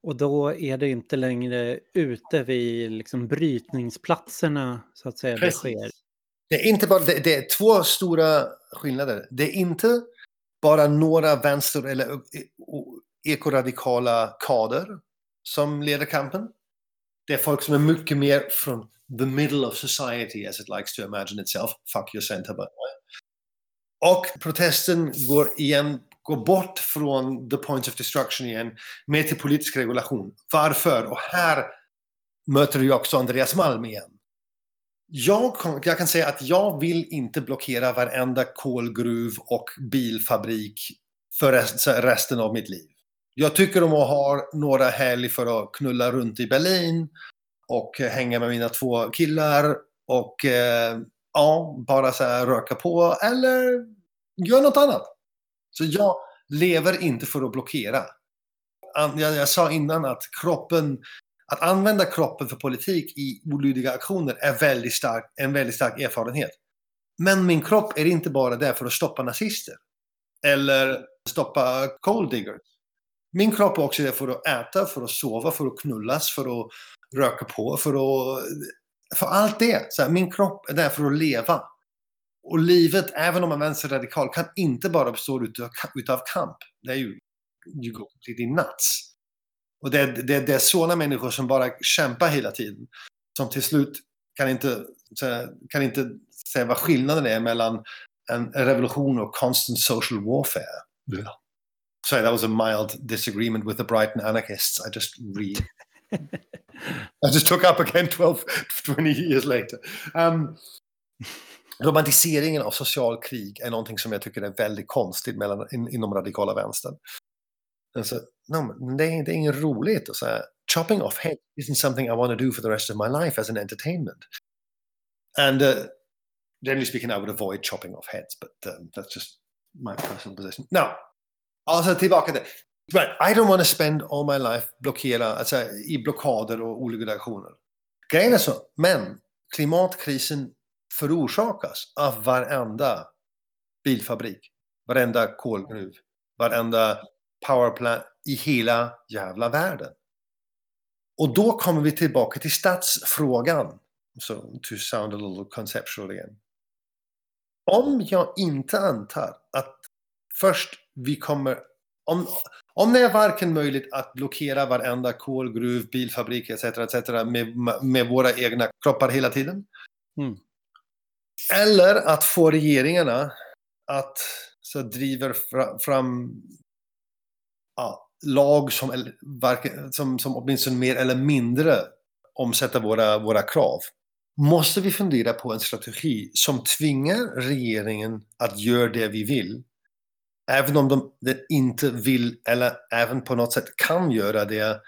Och då är det inte längre ute vid liksom brytningsplatserna så att säga Precis. det sker. Det är, inte bara, det, det, är två stora skillnader. Det är inte bara några vänster eller eh, eh, ekoradikala kader som leder kampen. Det är folk som är mycket mer från the middle of society as it likes to imagine itself. Fuck your center by the way. Och protesten går igen, gå bort från the points of destruction igen, mer till politisk regulation. Varför? Och här möter vi också Andreas Malm igen. Jag, jag, kan säga att jag vill inte blockera varenda kolgruv och bilfabrik för resten av mitt liv. Jag tycker om att ha några helg för att knulla runt i Berlin och hänga med mina två killar och eh, ja, bara så här röka på eller göra något annat. Så jag lever inte för att blockera. Jag, jag sa innan att kroppen att använda kroppen för politik i olydiga aktioner är väldigt stark, en väldigt stark erfarenhet. Men min kropp är inte bara där för att stoppa nazister. Eller stoppa cold diggers. Min kropp är också där för att äta, för att sova, för att knullas, för att röka på, för att... För allt det. Så här, min kropp är där för att leva. Och livet, även om man är vänsterradikal, kan inte bara bestå utav, utav kamp. Det är ju... You go completely nuts. Och det, det, det är sådana människor som bara kämpar hela tiden. Som till slut kan inte, kan inte säga vad skillnaden är mellan en revolution och constant social warfare. Yeah. Sorry, that was a mild disagreement with the Brighton anarchists. I just re... I just took up again 12, 20 years later. Um, romantiseringen av social krig är någonting som jag tycker är väldigt konstigt mellan, in, inom radikala vänstern. Alltså, no, det, är, det är inget roligt. Så här, chopping off head isn't something I want to do for the rest of my life as an entertainment. And uh, generally speaking, I would avoid chopping off heads, but um, that's just my personal position. Now, alltså tillbaka till Right, I don't want to spend all my life blockera, alltså, i blockader och olika reaktioner. Grejen är så, men klimatkrisen förorsakas av varenda bilfabrik, varenda kolgruv, varenda powerplant i hela jävla världen. Och då kommer vi tillbaka till statsfrågan. So, to sound a little conceptual again. Om jag inte antar att först vi kommer... Om, om det är varken möjligt att blockera varenda kolgruv, bilfabrik etc. etc. Med, med våra egna kroppar hela tiden. Mm. Eller att få regeringarna att så driver fram ja, lag som, som, som åtminstone mer eller mindre omsätter våra, våra krav. Måste vi fundera på en strategi som tvingar regeringen att göra det vi vill även om de, de inte vill eller även på något sätt kan göra det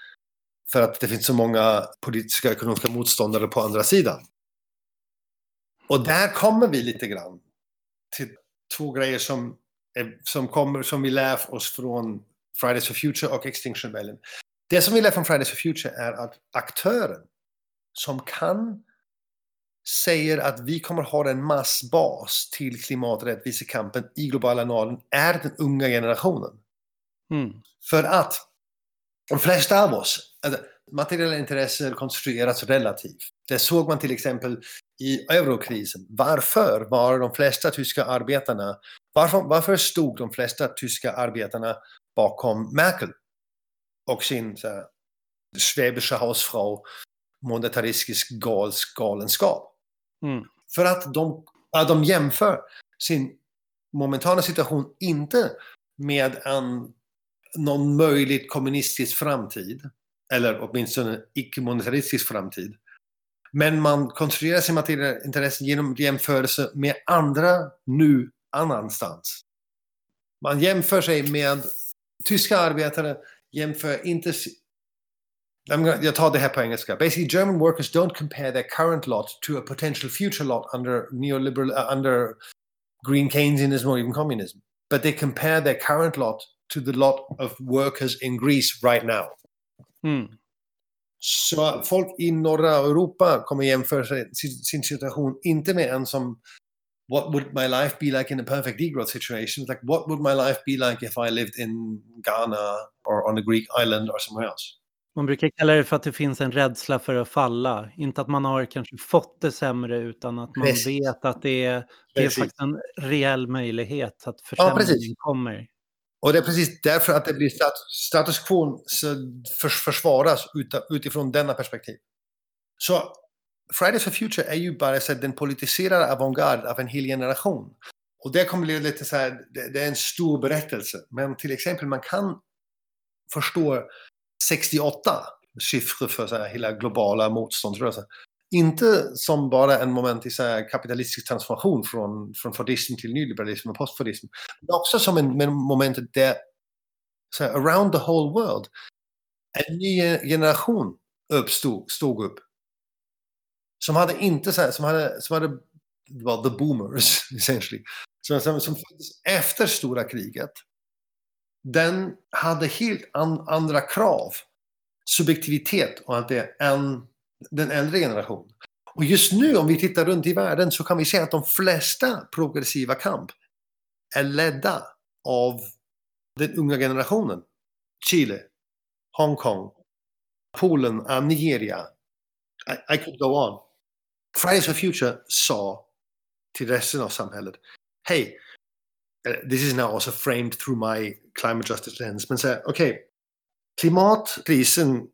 för att det finns så många politiska och ekonomiska motståndare på andra sidan. Och där kommer vi lite grann till två grejer som, som, kommer, som vi lär oss från Fridays for Future och Extinction Rebellion. Det som vi lär från Fridays for Future är att aktören som kan säger att vi kommer ha en massbas till klimaträttvisekampen i globala norden är den unga generationen. Mm. För att de flesta av oss, alltså, materiella intressen konstrueras relativt. Det såg man till exempel i eurokrisen. Varför var de flesta tyska arbetarna, varför, varför stod de flesta tyska arbetarna bakom Merkel och sin så här, schwäbische Hausfrau monetaristisk gals galenskap. Mm. För att de, att de jämför sin momentana situation inte med en, någon möjligt kommunistisk framtid. Eller åtminstone icke-monetaristisk framtid. Men man konstruerar sin materiella intressen genom jämförelse med andra nu annanstans. Man jämför sig med tyska arbetare, jämför inte... Jag tar det här på engelska. Basically, German workers don't compare their current lot to a potential future lot under neoliberal, uh, under green Keynesianism or even communism. But they compare their current lot to the lot of workers in Greece right now. Mm. Så folk i norra Europa kommer jämföra sin situation inte med en som what would my life be like in a perfect degrowth situation? Like what would my life be like if I lived in Ghana or on a Greek island or somewhere else? Man brukar kalla det för att det finns en rädsla för att falla. Inte att man har kanske fått det sämre utan att man Precis. vet att det är, det är faktiskt en reell möjlighet att försämringen precis. kommer. Och det är precis därför att det blir stat status quo försvaras utifrån denna perspektiv. Så Fridays for Future är ju bara så den politiserade avantgarde av en hel generation. Och det kommer bli lite så här, det, det är en stor berättelse. Men till exempel man kan förstå 68 siffror för så här, hela globala motståndsrörelsen. Inte som bara en moment i så här, kapitalistisk transformation från, från fordism till nyliberalism och postfordism. Men också som en, en moment där så här, around the whole world en ny generation uppstod, stod upp. Som hade inte så här, som hade, som hade well, the boomers essentially. Som, som, som efter stora kriget. Den hade helt an, andra krav, subjektivitet och allt det än den äldre generationen. Och just nu om vi tittar runt i världen så kan vi se att de flesta progressiva kamp är ledda av den unga generationen. Chile, Hongkong, Polen, eh, Nigeria. I, I could go on. Fridays for Future sa till resten av samhället, hej, eh, this is now also framed through my climate justice lens, men säger, okej, okay, klimatkrisen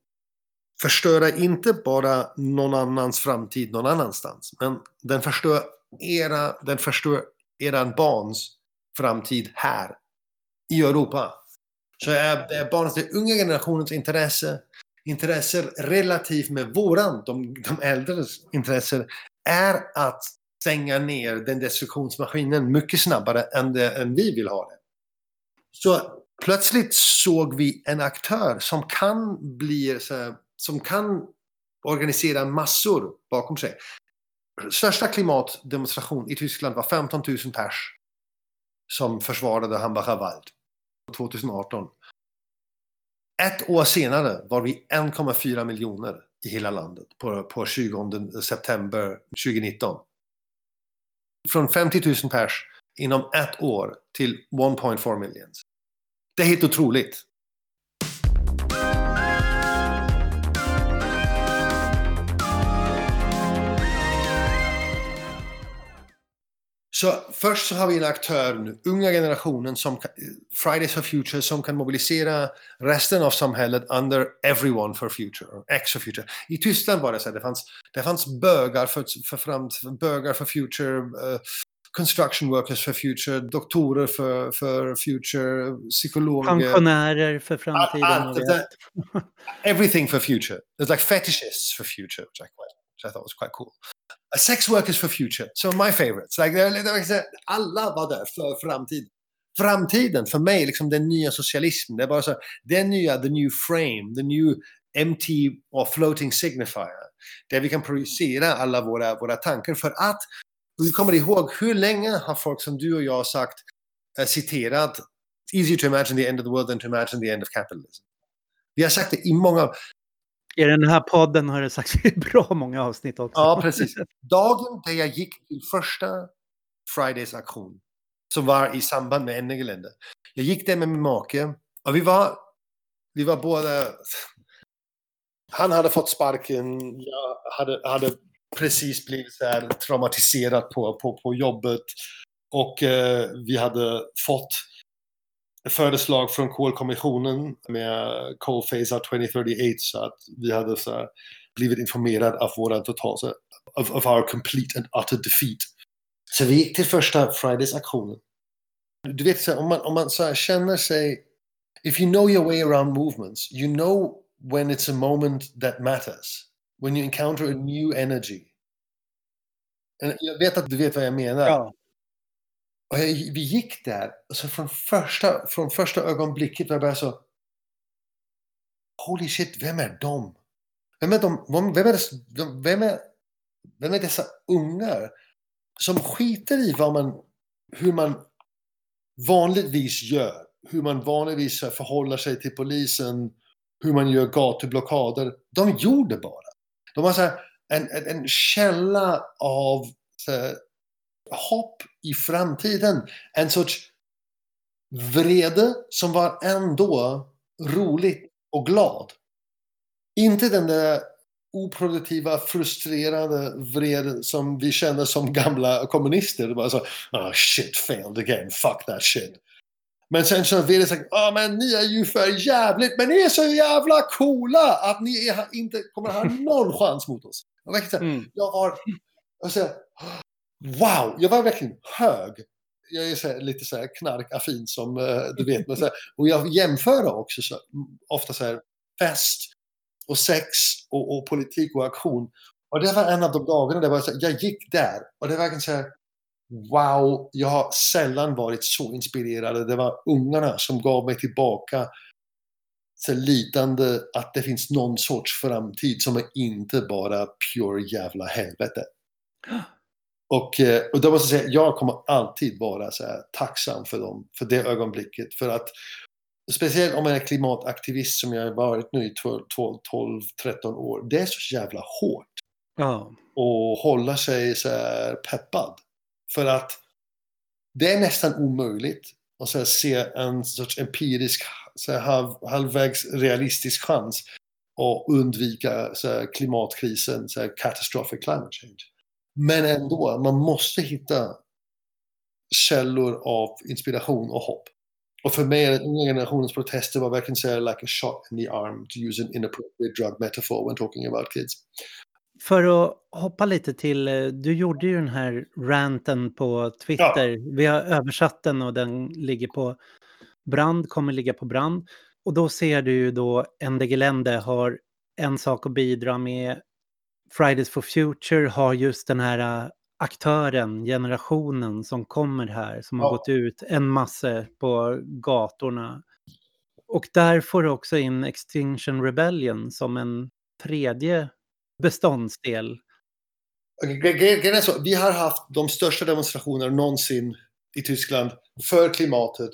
Förstöra inte bara någon annans framtid någon annanstans, men den förstör era, den förstör era barns framtid här i Europa. Så är barnens, den unga generationens intresse, intressen relativt med våran, de, de äldres intressen, är att stänga ner den destruktionsmaskinen mycket snabbare än, det, än vi vill ha det. Så plötsligt såg vi en aktör som kan bli så här, som kan organisera massor bakom sig. Största klimatdemonstration i Tyskland var 15 000 pers som försvarade Hambacher Wald 2018. Ett år senare var vi 1,4 miljoner i hela landet på, på 20 september 2019. Från 50 000 pers inom ett år till 1.4 miljoner. Det är helt otroligt. Så först så har vi en aktör nu, unga generationen, som Fridays for Future, som kan mobilisera resten av samhället under Everyone for Future, X for Future. I Tyskland var det så här, det fanns, det fanns bögar för, för, fram, bögar för Future, uh, construction workers for future, doktorer för, för future, psykologer. Pensionärer för framtiden. Allt, that, everything for future. There's like fetishists for future, which I, quite, which I thought was quite cool. Sex workers for future, som of my favorites. Like, alla var där för framtiden. Framtiden, för mig, liksom den nya socialismen. Det är bara så, den nya, the new frame, the new empty or floating signifier. Där vi kan projicera alla våra, våra tankar. För att vi kommer ihåg hur länge har folk som du och jag sagt, äh, citerat easier to imagine the end of the world than to imagine the end of capitalism. Vi har sagt det i många... I den här podden har det sagts i bra många avsnitt också. Ja, precis. Dagen där jag gick till första Fridays aktion, som var i samband med Ennegelände. Jag gick där med min make och vi var, vi var båda... Han hade fått sparken, jag hade, hade precis blivit så här traumatiserad på, på, på jobbet. Och eh, vi hade fått föreslag från kolkommissionen med Coal Phase Out 2038 så att vi hade så här, blivit informerade av våra total, så, of, of our complete and utter defeat. Så vi gick till första Fridays-aktionen. Du vet, så här, om man, om man så här, känner sig... If you know your way around movements, you know when it's a moment that matters. When you encounter a new energy. Eh, jag vet att du vet vad jag menar. Ja. Och jag, vi gick där, och så från första, från första ögonblicket var jag bara så... Holy shit, vem är de? Vem är de? Vem är, vem är, vem är dessa ungar som skiter i vad man, hur man vanligtvis gör? Hur man vanligtvis förhåller sig till polisen, hur man gör gatublockader. De gjorde bara. De var så här, en, en, en källa av så här, hopp i framtiden. En sorts vrede som var ändå roligt och glad. Inte den där oproduktiva, frustrerade vrede som vi känner som gamla kommunister. Det var så, oh shit, failed again, fuck that shit. Men sen så vill det säga, ah men ni är ju för jävligt, men ni är så jävla coola att ni är, inte kommer ha någon chans mot oss. Jag, Mm. jag var, jag säger, wow, jag var verkligen hög. Jag är så här, lite så här knarkafin som eh, du vet. Men så här, och jag jämför också så, ofta så här fest och sex och, och politik och aktion. Och det var en av de dagarna där jag, så gick där och det var verkligen så här wow, jag har sällan varit så inspirerad. Det var ungarna som gav mig tillbaka så litande att det finns någon sorts framtid som är inte bara pure jävla helvete. Och, eh, och då måste jag säga, jag kommer alltid vara så tacksam för dem, för det ögonblicket. För att speciellt om man är klimataktivist som jag har varit nu i 12-13 år. Det är så jävla hårt Ja. och hålla sig så peppad. För att det är nästan omöjligt att så se en sorts empirisk, så halv, halvvägs realistisk chans att undvika så klimatkrisen, så catastrophic climate change. Men ändå, man måste hitta källor av inspiration och hopp. Och för mig, den unga generationens protester var verkligen så like a shot in the arm, to use an inappropriate drug metaphor when talking about kids. För att hoppa lite till, eh, du gjorde ju den här ranten på Twitter. Vi har översatt den och den ligger på brand, kommer ligga på brand. Och då ser du ju då Ende Gelände har en sak att bidra med. Fridays for Future har just den här eh, aktören, generationen som kommer här, som har Ja. gått ut en massa på gatorna. Och där får du också in Extinction Rebellion som en tredje beståndsdel. Grejen är så, vi har haft de största demonstrationerna någonsin i Tyskland för klimatet.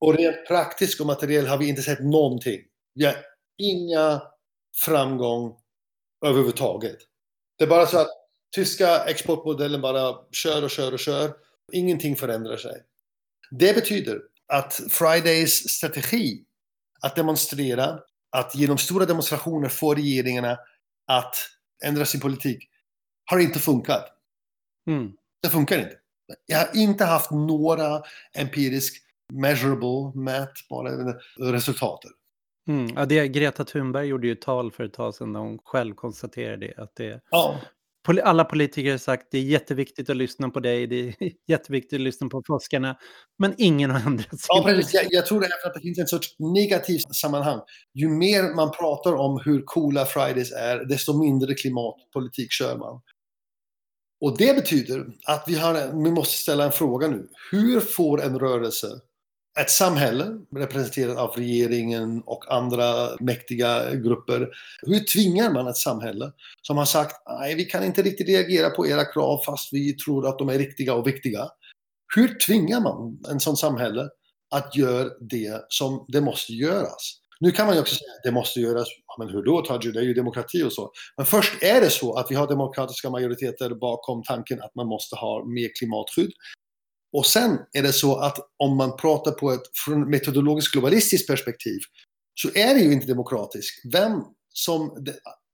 Och rent praktiskt och materiellt har vi inte sett någonting. Vi har inga framgång överhuvudtaget. Det är bara så att tyska exportmodellen bara kör och kör och kör. Ingenting förändrar sig. Det betyder att Fridays strategi att demonstrera, att genom stora demonstrationer få regeringarna att ändra sin politik har inte funkat. Mm. Det funkar inte. Jag har inte haft några empirisk, measurable, mätbara resultat. Mm. Ja, det, Greta Thunberg gjorde ju tal för ett tag sedan där hon själv konstaterade det, att det, Ja, alla politiker har sagt det är jätteviktigt att lyssna på dig, det är jätteviktigt att lyssna på forskarna, men ingen har ändrat sig. ja precis. Jag, jag tror det är för att det finns en sorts negativt sammanhang. Ju mer man pratar om hur coola Fridays är, desto mindre klimatpolitik kör man. Och det betyder att vi, har, vi måste ställa en fråga nu. Hur får en rörelse, ett samhälle representerat av regeringen och andra mäktiga grupper, hur tvingar man ett samhälle som har sagt nej, vi kan inte riktigt reagera på era krav fast vi tror att de är riktiga och viktiga. Hur tvingar man en sån samhälle att göra det som det måste göras? Nu kan man ju också säga att det måste göras, ja, men hur då Tadji, det är ju demokrati och så. Men först är det så att vi har demokratiska majoriteter bakom tanken att man måste ha mer klimatskydd. Och sen är det så att om man pratar på ett från metodologiskt globalistiskt perspektiv så är det ju inte demokratiskt. Vem som,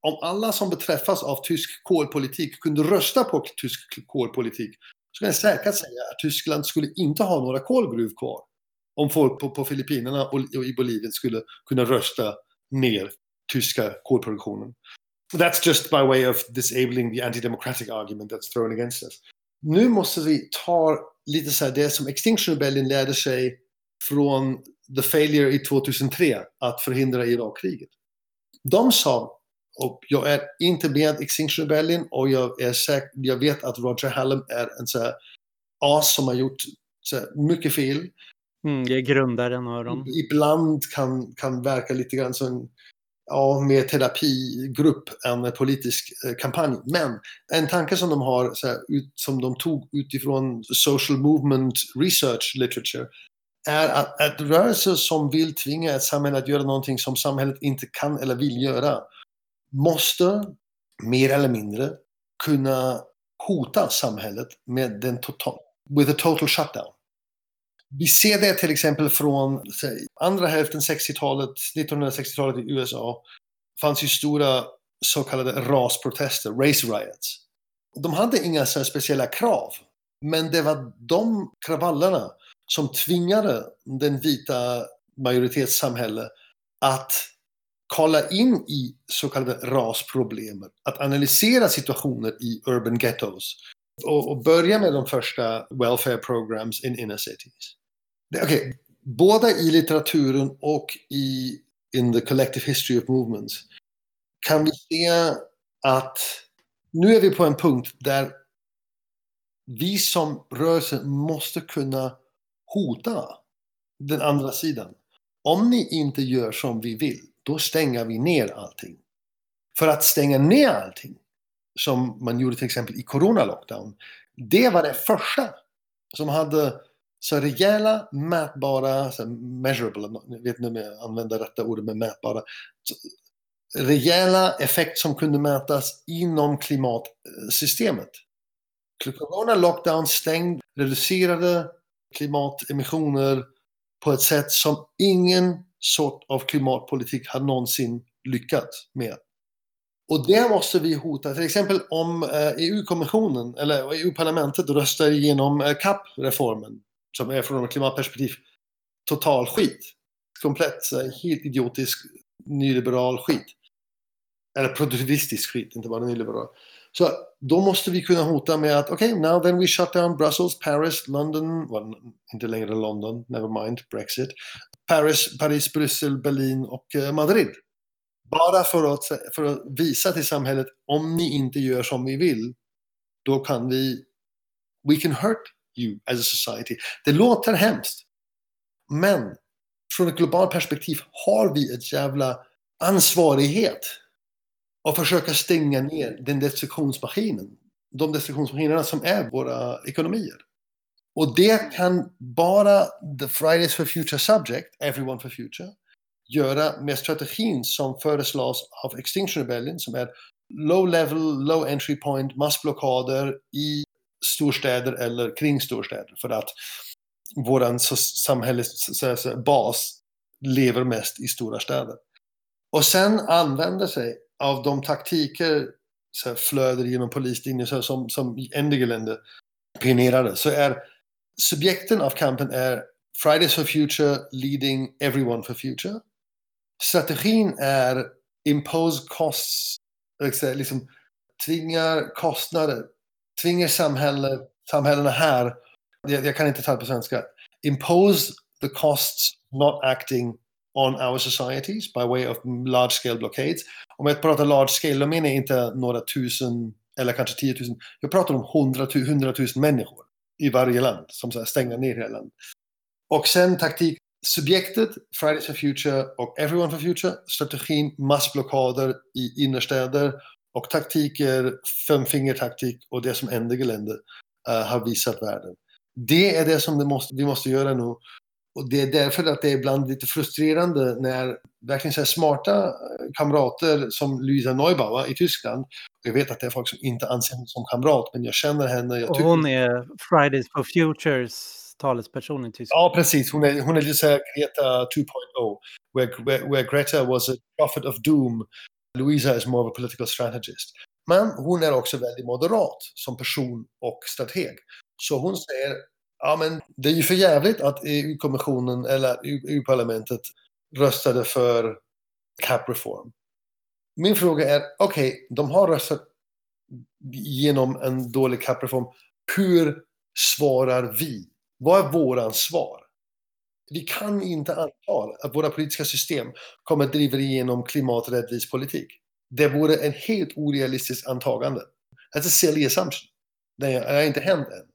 om alla som beträffas av tysk kolpolitik kunde rösta på tysk kolpolitik så kan jag säkert säga att Tyskland skulle inte ha några kolgruv kvar. Om folk på, på Filippinerna och, och i Bolivien skulle kunna rösta ner tyska kolproduktionen. That's just by way of disabling the anti-democratic argument that's thrown against us. Nu måste vi ta lite så här, det som Extinction Rebellion lärde sig från the failure i 2003 att förhindra Irakkriget. De sa, och jag är inte med Extinction Rebellion och jag, är säker, jag vet att Roger Hallam är en så här as som har gjort här, mycket fel. Mm, det är grundaren av dem. Ibland kan, kan verka lite grann som en ja, mer terapigrupp än politisk eh, kampanj. Men en tanke som de har, så här, ut, som de tog utifrån social movement research literature, är att, att rörelser som vill tvinga ett samhälle att göra någonting som samhället inte kan eller vill göra, måste mer eller mindre kunna hota samhället med den total, with a total shutdown. Vi ser det till exempel från säg, andra hälften 60-talet, 1960-talet i USA. fanns ju stora så kallade rasprotester, race riots. De hade inga så speciella krav. Men det var de kravallerna som tvingade den vita majoritetssamhället att kolla in i så kallade rasproblem, att analysera situationer i urban ghettos och, och börja med de första welfare programs in inner cities. Okay. Både i litteraturen och i in the collective history of movements kan vi se att nu är vi på en punkt där vi som rörelse måste kunna hota den andra sidan. Om ni inte gör som vi vill, då stänger vi ner allting. För att stänga ner allting, som man gjorde till exempel i corona-lockdown, det var det första som hade så rejäla, mätbara, så measurable, jag vet inte om jag använder rätta ordet med mätbara, rejäla effekt som kunde mätas inom klimatsystemet. Corona lockdown stängd, reducerade klimatemissioner på ett sätt som ingen sort av klimatpolitik har någonsin lyckats med. Och det måste vi hota. Till exempel om eh, e EU-kommissionen eller EU-parlamentet röstar igenom eh, CAP-reformen som är från ett klimatperspektiv total skit. Komplett eh, helt idiotisk nyliberal skit. Eller produktivistisk skit, inte bara nyliberal. Så då måste vi kunna hota med att okej, okay, now then we shut down Brussels, Paris, London, well, inte längre London, never mind, Brexit. Paris, Paris, Bryssel, Berlin och Madrid. Bara för att, för att visa till samhället, om ni inte gör som vi vill, då kan vi, we can hurt you as a society. Det låter hemskt. Men från ett globalt perspektiv har vi ett jävla ansvarighet att försöka stänga ner den destruktionsmaskinen. De destruktionsmaskinerna som är våra ekonomier. Och det kan bara the Fridays for Future Subject, Everyone for Future, göra med strategin som föreslås av Extinction Rebellion som är low level, low entry point, massblockader i storstäder eller kring storstäder. För att vår samhällsbas lever mest i stora städer. Och sen använder sig av de taktiker, så här, flöder genom polislinjer så som, som länder pionerade, så är subjekten av kampen är Fridays for Future leading everyone for future. Strategin är impose costs, liksom tvingar kostnader tvingar samhälle, samhällena här, jag, jag, kan inte ta det på svenska, impose the costs not acting on our societies by way of large scale blockades. Om jag pratar large scale, då menar jag inte några tusen eller kanske tiotusen. Jag pratar om hundratusen människor i varje land som så här, stänger ner hela landet. Och sen taktik, subjektet, Fridays for Future och Everyone for Future, strategin massblockader i innerstäder och taktiker, femfingertaktik och det som Endegelände uh, eh, har visat världen. Det är det som det måste, vi måste göra nu. Och det är därför att det är ibland lite frustrerande när verkligen så smarta eh, kamrater som Luisa Neubauer i Tyskland, jag vet att det är folk som inte anser henne som kamrat, men jag känner henne. Jag tycker... hon är Fridays for Futures talesperson i Tyskland. Ja, precis. Hon är, hon är lite såhär Greta 2.0, where, where, where Greta was a prophet of doom Louisa is more of a political strategist. Men hon är också väldigt moderat som person och strateg. Så hon säger, ja men det är ju för jävligt att EU-kommissionen eller EU-parlamentet röstade för cap-reform. Min fråga är, okej, okay, de har röstat genom en dålig cap-reform. Hur svarar vi? Vad är våran svar? Vi kan inte anta att våra politiska system kommer att driva igenom klimaträttvis politik. Det vore en helt orealistiskt antagande. That's a silly assumption. Det har inte hänt än.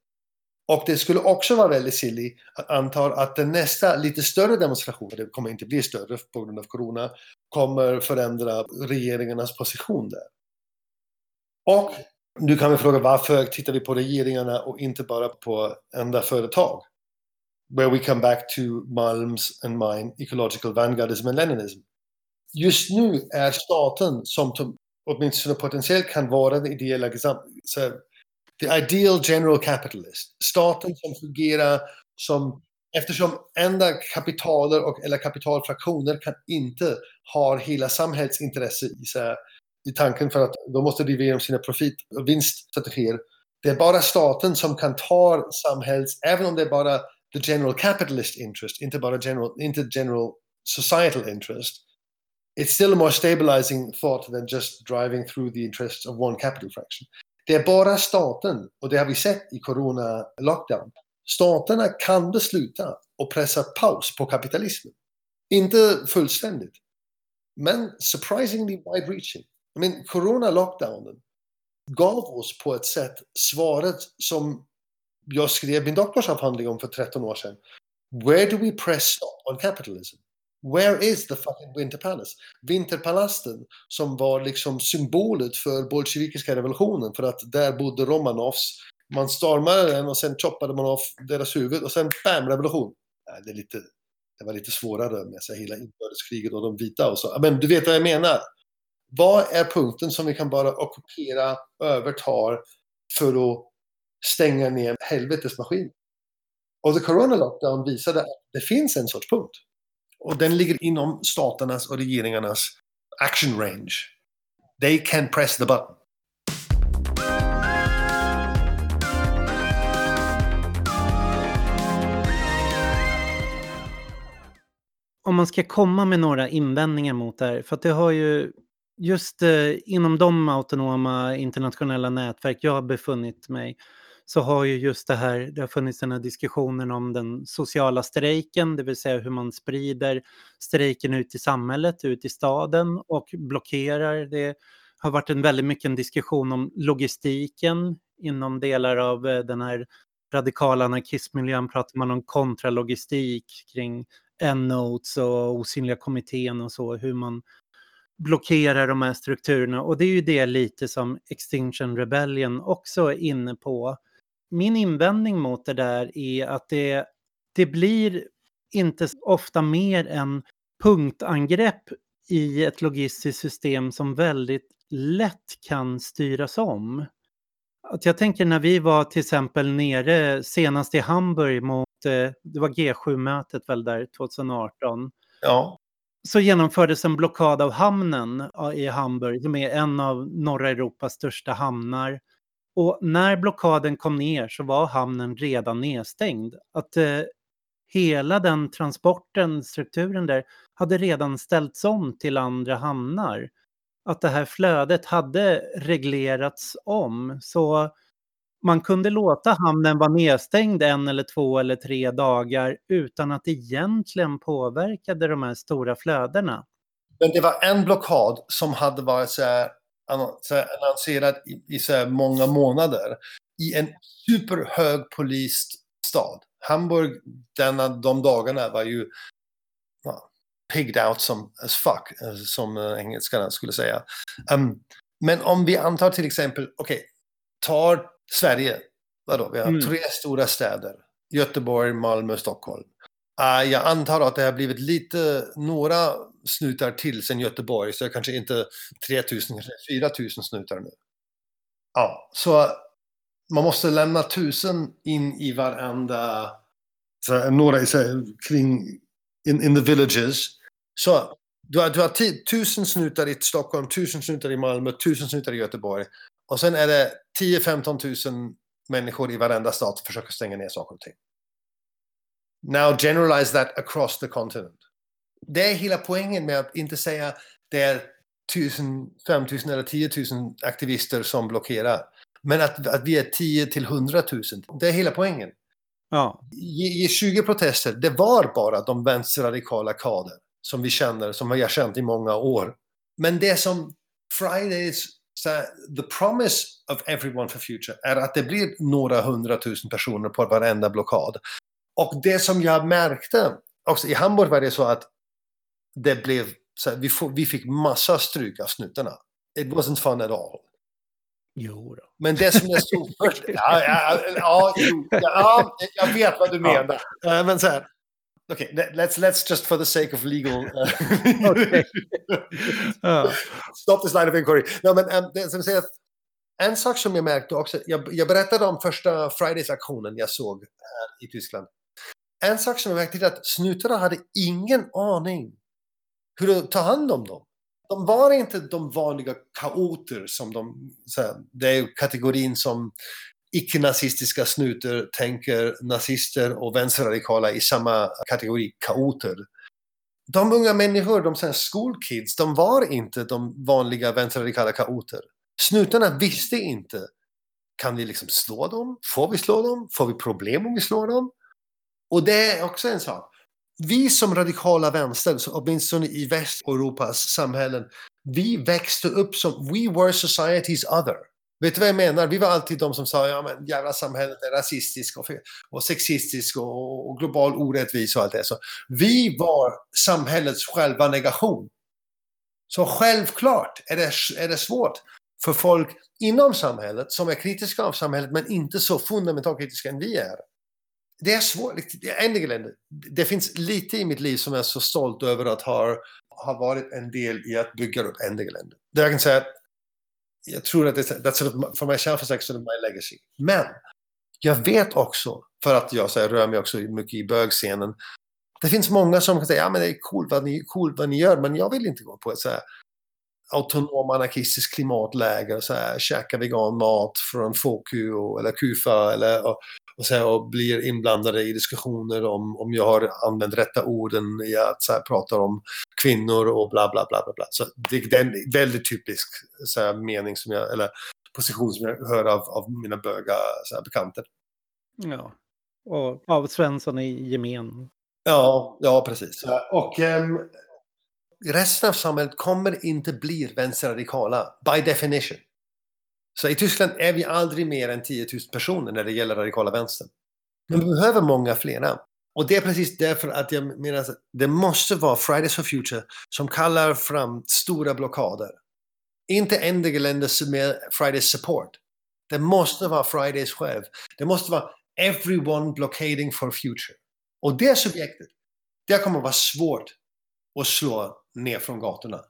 Och det skulle också vara väldigt silly att anta att den nästa lite större demonstration, det kommer inte bli större på grund av corona, kommer förändra regeringarnas position där. Och nu kan vi fråga varför tittar vi på regeringarna och inte bara på enda företag? Where we come back to Malms and mine ecological vanguardism and Leninism. Just nu är staten som åtminstone potentiellt kan vara den ideella the ideal general capitalist. Staten som fungerar som, eftersom enda kapitaler och, eller kapitalfraktioner kan inte ha hela samhällsintresset i, sig i tanken för att de måste driva igenom sina profit och vinststrategier. Det är bara staten som kan ta samhälls, även om det är bara the general capitalist interest, inte bara general, inte general societal interest. It's still a more stabilizing thought than just driving through the interests of one capital fraction. Det är bara staten, och det har vi sett i corona-lockdown, staterna kan besluta och pressa paus på kapitalismen. Inte fullständigt, men surprisingly wide-reaching. Men corona-lockdownen gav oss på ett sätt svaret som jag skrev min doktorsavhandling om för 13 år sedan. Where do we press stop on capitalism? Where is the fucking Winter Palace? Vinterpalasten som var liksom symbolet för bolsjevikiska revolutionen för att där bodde Romanovs. Man stormade den och sen choppade man av deras huvud och sen bam, revolution. Det, är lite, det var lite svårare med hela inbördeskriget och de vita och så. Men du vet vad jag menar. Vad är punkten som vi kan bara ockupera, överta för att stänga ner helvetesmaskinen? Och the corona lockdown visade att det finns en sorts punkt. Och den ligger inom staternas och regeringarnas action range. They can press the button. Om man ska komma med några invändningar mot det här, för att det har ju just eh, inom de autonoma internationella nätverk jag har befunnit mig så har ju just det här, det har funnits den här diskussionen om den sociala strejken, det vill säga hur man sprider strejken ut i samhället, ut i staden och blockerar. Det har varit en väldigt mycket en diskussion om logistiken inom delar av eh, den här radikala anarkistmiljön pratar man om kontralogistik kring N-notes och osynliga kommittén och så, hur man blockerar de här strukturerna. Och det är ju det lite som Extinction Rebellion också är inne på min invändning mot det där är att det, det blir inte ofta mer än punktangrepp i ett logistiskt system som väldigt lätt kan styras om. Att jag tänker när vi var till exempel nere senast i Hamburg mot, eh, det var G7-mötet väl där 2018. Ja. Så genomfördes en blockad av hamnen i Hamburg, som är en av norra Europas största hamnar. Och när blockaden kom ner så var hamnen redan nedstängd. Att eh, hela den transporten, strukturen där, hade redan ställts om till andra hamnar. Att det här flödet hade reglerats om. Så man kunde låta hamnen vara nedstängd en eller två eller tre dagar utan att det egentligen påverkade de här stora flödena. Men det var en blockad som hade varit så här annonserad i, i så många månader i en superhög polisstad. Hamburg denna, de dagarna var ju ja, pigged out som as fuck, eh, som eh, engelskarna skulle säga. Um, men om vi antar till exempel, okej, okay, tar Sverige, vadå, vi har mm. tre stora städer, Göteborg, Malmö, Stockholm. Uh, jag antar att det har blivit lite, några snutar till sen Göteborg, så det är kanske inte 3000, kanske 4000 snutar nu. Ja, så man måste lämna tusen in i varenda, så, några så, kring, in, in the villages. Så du har, du har tusen snutar i Stockholm, tusen snutar i Malmö, tusen snutar i Göteborg. Och sen är det 10-15 tusen människor i varenda stat som försöker stänga ner saker och ting. Now generalize that across the continent. Det är hela poängen med att inte säga det är tusen, 5000 eller 10 000 aktivister som blockerar. Men att, att vi är 10 till 100 000, det är hela poängen. Ja, I, I 20 protester, det var bara de vänsterradikala kader som vi känner, som vi har känt i många år. Men det som Fridays, så här, the promise of everyone for future, är att det blir några hundratusen personer på varenda blockad. Och det som jag märkte, också i Hamburg var det så att det blev, så här, vi, får, vi fick massa stryk av snutarna. It wasn't fun at all. jo då. Men det som jag stod först... Ja, ja, ja, ja, jag vet vad du menar. Men så här... Okej, let- let's, let's just for the sake of legal... eh. Ja. Stop this line of inquiry. No, men um, det som säger en sak som jag märkte också, jag, jag berättade om första Fridays-aktionen jag såg här i Tyskland. En sak som jag märkte är att snutarna hade ingen aning hur att ta hand om dem. De var inte de vanliga kaoter som de, så här, det är ju kategorin som icke-nazistiska snutar tänker nazister och vänsterradikala i samma kategori kaoter. De unga människor, de sen skolkids, de var inte de vanliga vänsterradikala kaoter. Snutarna visste inte, kan vi liksom slå dem? Får vi slå dem? Får vi problem om vi slår dem? Och det är också en sak. Vi som radikala vänster, åtminstone i Västeuropas samhällen, vi växte upp som we were society's other. Vet du vad jag menar? Vi var alltid de som sa ja men jävla samhället är rasistiskt och, och sexistiskt och, och global orättvis och allt det. Så vi var samhällets själva negation. Så självklart är det, är det svårt för folk inom samhället som är kritiska av samhället men inte så fundamentalt kritiska än vi är. Det är svårt. Ändligen, det finns lite i mitt liv som jag är så stolt över att ha, ha varit en del i att bygga upp Ändligen. Det jag kan säga att jag tror att det, that's sort of, for myself is actually my legacy. Men jag vet också, för att jag så här, rör mig också mycket i bögscenen, det finns många som kan säga ja men det är coolt vad ni, vad ni gör, men jag vill inte gå på ett så här autonom anarkistiskt klimatläger och så här, käka vegan mat från Foku eller Kufa eller, och, och, så här, och blir inblandade i diskussioner om, om jag har använt rätta orden i att så här, prata om kvinnor och bla bla bla bla. bla. Så det, är en väldigt typisk så här, mening som jag, eller position som jag hör av, av mina böga så här, bekanter. Ja. Och av Svensson i gemen. Ja, ja precis. Och ehm, resten av samhället kommer inte bli vänsterradikala, by definition. Så i Tyskland är vi aldrig mer än 10 000 personer när det gäller radikala vänstern. Men vi behöver många flera. Och det är precis därför att jag menar att det måste vara Fridays for Future som kallar fram stora blockader. Inte ändliga länder med Fridays support. Det måste vara Fridays själv. Det måste vara everyone blockading for future. Och det subjektet, det kommer vara svårt att slå ner från gatorna.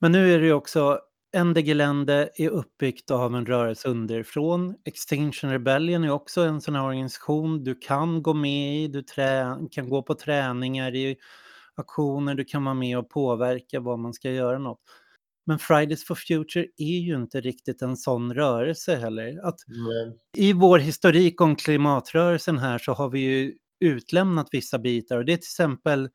Men nu är det ju också, Ende Gelände är uppbyggt av en rörelse underifrån. Extinction Rebellion är också en sån här organisation du kan gå med i, du kan gå på träningar i aktioner, du kan vara med och påverka vad man ska göra något. Men Fridays for Future är ju inte riktigt en sån rörelse heller. Att I vår historik om klimatrörelsen här så har vi ju utlämnat vissa bitar och det är till exempel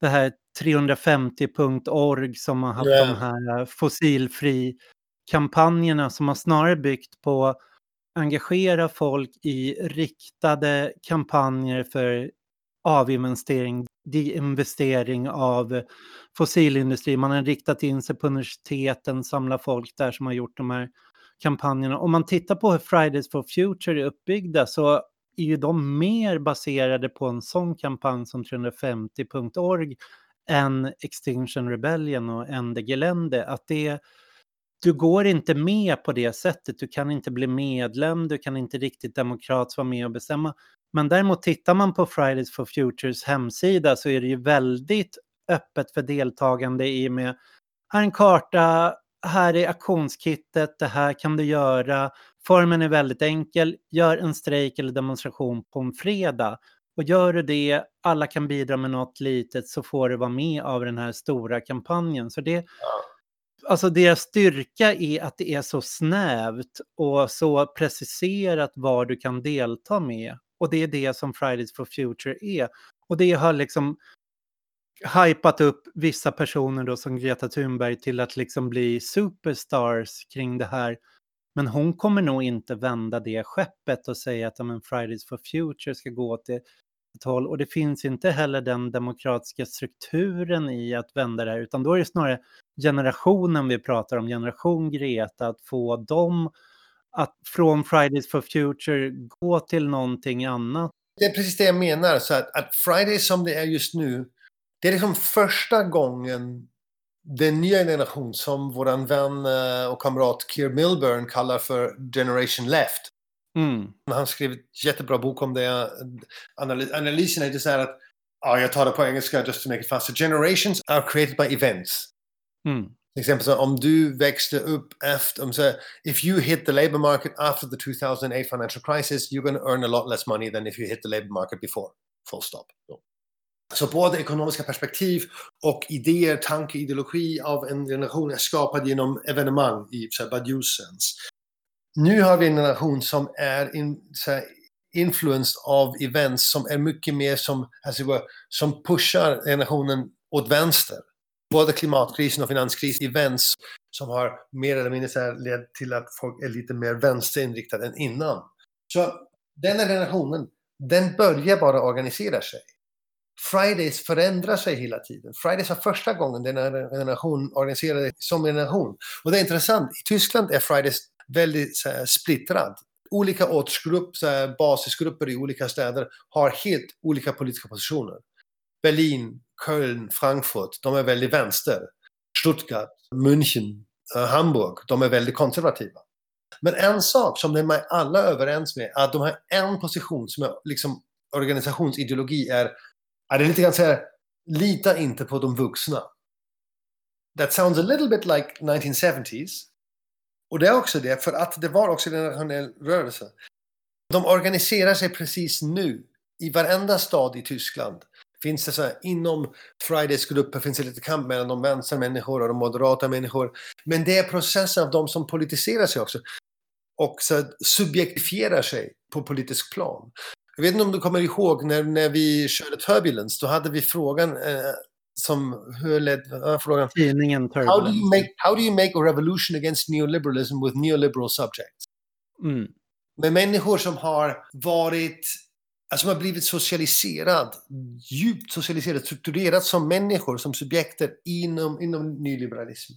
det här 350.org som har haft Ja. de här fossilfri-kampanjerna som har snarare byggt på engagera folk i riktade kampanjer för avinvestering, deinvestering av fossilindustri. Man har riktat in sig på universiteten, samlar folk där som har gjort de här kampanjerna. Om man tittar på hur Fridays for Future är uppbyggda så är ju de mer baserade på en sån kampanj som 350.org än Extinction Rebellion och Ende Gelände. Att det, du går inte med på det sättet, du kan inte bli medlem, du kan inte riktigt demokratiskt vara med och bestämma. Men däremot tittar man på Fridays for Futures hemsida så är det ju väldigt öppet för deltagande i och med här är en karta, här är aktionskittet, det här kan du göra. Formen är väldigt enkel, gör en strejk eller demonstration på en fredag. Och gör du det, alla kan bidra med något litet så får du vara med av den här stora kampanjen. Så det, alltså deras styrka är att det är så snävt och så preciserat vad du kan delta med. Och det är det som Fridays for Future är. Och det har liksom hypat upp vissa personer då som Greta Thunberg till att liksom bli superstars kring det här Men hon kommer nog inte vända det skeppet och säga att men, Fridays for Future ska gå till ett håll. Och det finns inte heller den demokratiska strukturen i att vända det här, utan då är det snarare generationen vi pratar om, generation Greta, att få dem att från Fridays for Future gå till någonting annat. Det är precis det jag menar, så att, att Fridays som det är just nu, det är liksom första gången den nya generation som våran vän eh, och kamrat Keir Milburn kallar för Generation Left. Mm. Han skrev ett jättebra bok om det. Analys analysen är så här att, ja, jag tar det på engelska just to make it faster. Generations are created by events. Mm. Till exempel så om du växte upp efter, om så, if you hit the labor market after the 2008 financial crisis, you're going to earn a lot less money than if you hit the labor market before. Full stop. Så både ekonomiska perspektiv och idéer, tanke, ideologi av en generation är skapad genom evenemang i Badiou sense. Nu har vi en generation som är in, så här, influenced av events som är mycket mer som, alltså, som pushar generationen åt vänster. Både klimatkrisen och finanskrisen, events som har mer eller mindre så här lett till att folk är lite mer vänsterinriktade än innan. Så den här generationen, den börjar bara organisera sig. Fridays förändrar sig hela tiden. Fridays var första gången den här generationen organiserade som en generation. Och det är intressant, i Tyskland är Fridays väldigt så här, splittrad. Olika åldersgrupper, basisgrupper i olika städer har helt olika politiska positioner. Berlin, Köln, Frankfurt, de är väldigt vänster. Stuttgart, München, eh, Hamburg, de är väldigt konservativa. Men en sak som de är alla överens med är att de har en position som är liksom organisationsideologi är, är det lite grann så här, lita inte på de vuxna. That sounds a little bit like 1970s. Och det är också det, för att det var också en nationell rörelse. De organiserar sig precis nu i varenda stad i Tyskland finns det så här, inom Fridays-grupper finns det lite kamp mellan de vänstermänniskor och de moderata människor. Men det är processen av de som politiserar sig också. Och så subjektifierar sig på politisk plan. Jag vet inte om du kommer ihåg när, när vi körde Turbulence, då hade vi frågan eh, som hur led, äh, frågan. Tidningen. How do, you make, how do you make a revolution against neoliberalism with neoliberal subjects? Mm. Med människor som har varit alltså man har blivit socialiserad, djupt socialiserad, strukturerat som människor, som subjekter inom, inom nyliberalism.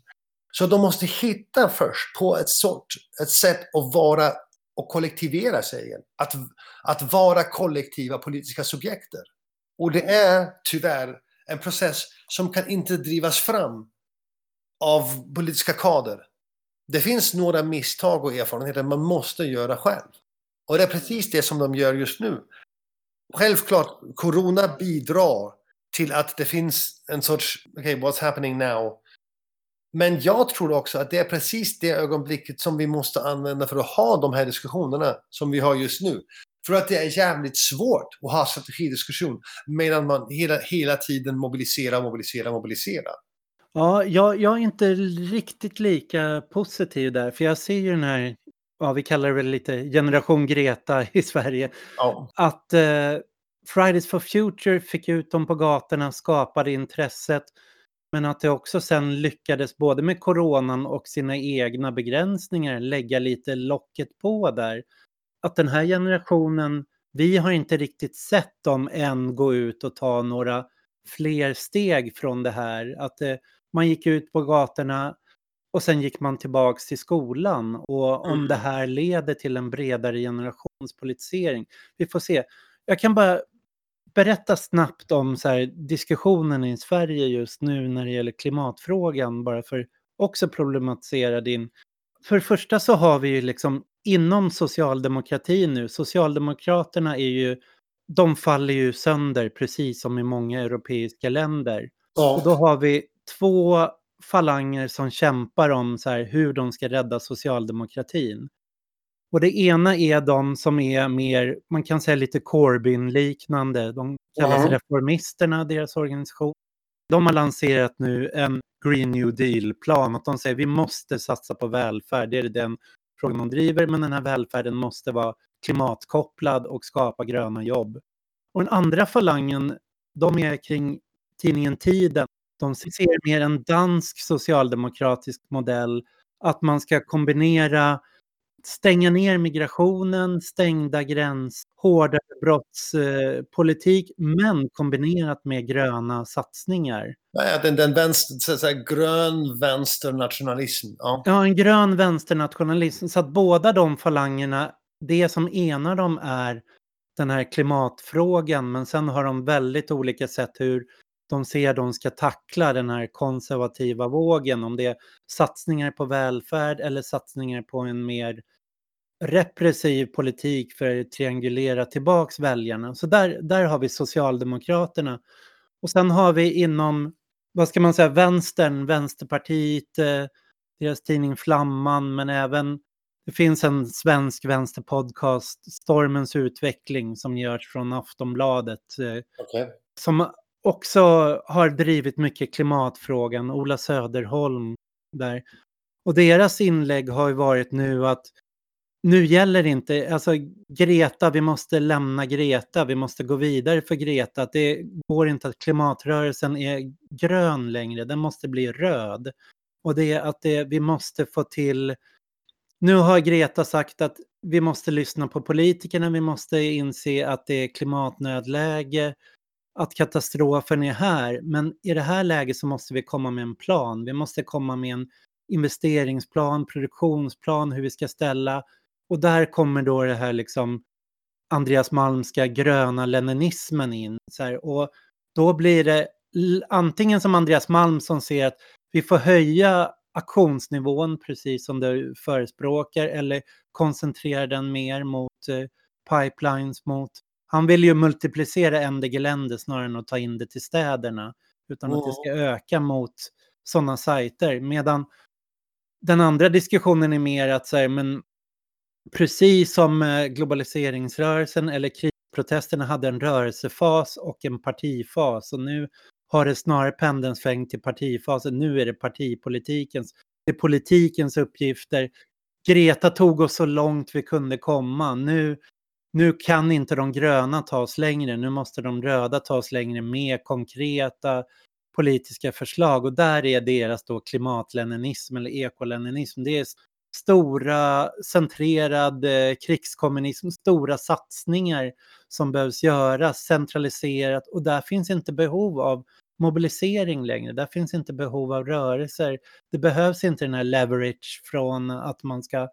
Så de måste hitta först på ett, sort, ett sätt att vara och kollektivera sig igen. Att, att vara kollektiva politiska subjekter. Och det är tyvärr en process som kan inte drivas fram av politiska kader. Det finns några misstag och erfarenheter man måste göra själv. Och det är precis det som de gör just nu självklart, corona bidrar till att det finns en sorts, okej, okay, what's happening now? Men jag tror också att det är precis det ögonblicket som vi måste använda för att ha de här diskussionerna som vi har just nu. För att det är jävligt svårt att ha strategidiskussion medan man hela, hela tiden mobiliserar, mobiliserar, mobiliserar. Ja, jag, jag är inte riktigt lika positiv där, för jag ser ju den här ja, vi kallar det väl lite generation Greta i Sverige. Ja. Att eh, Fridays for Future fick ut dem på gatorna, skapade intresset. Men att det också sen lyckades både med coronan och sina egna begränsningar lägga lite locket på där. Att den här generationen, vi har inte riktigt sett dem än gå ut och ta några fler steg från det här. Att eh, man gick ut på gatorna, och sen gick man tillbaks till skolan. Och om det mm. här leder till en bredare generationspolitisering. Vi får se. Jag kan bara berätta snabbt om så här, diskussionen i Sverige just nu när det gäller klimatfrågan. Bara för också problematisera din... För det första så har vi ju liksom inom socialdemokratin nu. Socialdemokraterna är ju... De faller ju sönder precis som i många europeiska länder. Ja. Och då har vi två falanger som kämpar om så här, hur de ska rädda socialdemokratin. Och det ena är de som är mer, man kan säga lite Corbyn-liknande. De kallas mm. Reformisterna, deras organisation. De har lanserat nu en Green New Deal-plan. Att de säger vi måste satsa på välfärd. Det är den frågan de driver. Men den här välfärden måste vara klimatkopplad och skapa gröna jobb. Och den andra falangen, de är kring tidningen Tiden de ser mer en dansk socialdemokratisk modell, att man ska kombinera stänga ner migrationen, stängda gräns, hårdare brottspolitik, men kombinerat med gröna satsningar. Nej, den, den vänster, så säga, grön vänsternationalism. Ja. Ja, en grön vänsternationalism. Så att båda de falangerna, det som enar dem är den här klimatfrågan, men sen har de väldigt olika sätt hur de ser de ska tackla den här konservativa vågen, om det är satsningar på välfärd eller satsningar på en mer repressiv politik för att triangulera tillbaks väljarna. Så där, där har vi Socialdemokraterna. Och sen har vi inom, vad ska man säga, vänstern, Vänsterpartiet, eh, deras tidning Flamman, men även det finns en svensk vänsterpodcast, Stormens utveckling, som görs från Aftonbladet. Eh, Okay. som också har drivit mycket klimatfrågan, Ola Söderholm där. Och deras inlägg har ju varit nu att nu gäller inte, alltså Greta, vi måste lämna Greta, vi måste gå vidare för Greta. Det går inte att klimatrörelsen är grön längre, den måste bli röd. Och det är att det, vi måste få till, nu har Greta sagt att vi måste lyssna på politikerna, vi måste inse att det är klimatnödläge, att katastrofen är här. Men i det här läget så måste vi komma med en plan. Vi måste komma med en investeringsplan, produktionsplan, hur vi ska ställa. Och där kommer då det här liksom Andreas Malmska gröna leninismen in. Så här, och då blir det antingen som Andreas Malm som ser att vi får höja aktionsnivån precis som du förespråkar eller koncentrera den mer mot eh, pipelines, mot han vill ju multiplicera MD-gelände snarare än att ta in det till städerna. Utan att det ska öka mot sådana sajter. Medan den andra diskussionen är mer att säga, men precis som eh, globaliseringsrörelsen eller krisprotesterna hade en rörelsefas och en partifas. Och nu har det snarare pendeln svängt till partifasen. Nu är det partipolitikens, det är politikens uppgifter. Greta tog oss så långt vi kunde komma. Nu, nu kan inte de gröna ta oss längre. Nu måste de röda ta oss längre med konkreta politiska förslag. Och där är deras då klimatleninism eller ekoleninism. Det är stora centrerad eh, krigskommunism, stora satsningar som behövs göras centraliserat och där finns inte behov av mobilisering längre. Där finns inte behov av rörelser. Det behövs inte den här leverage från att man ska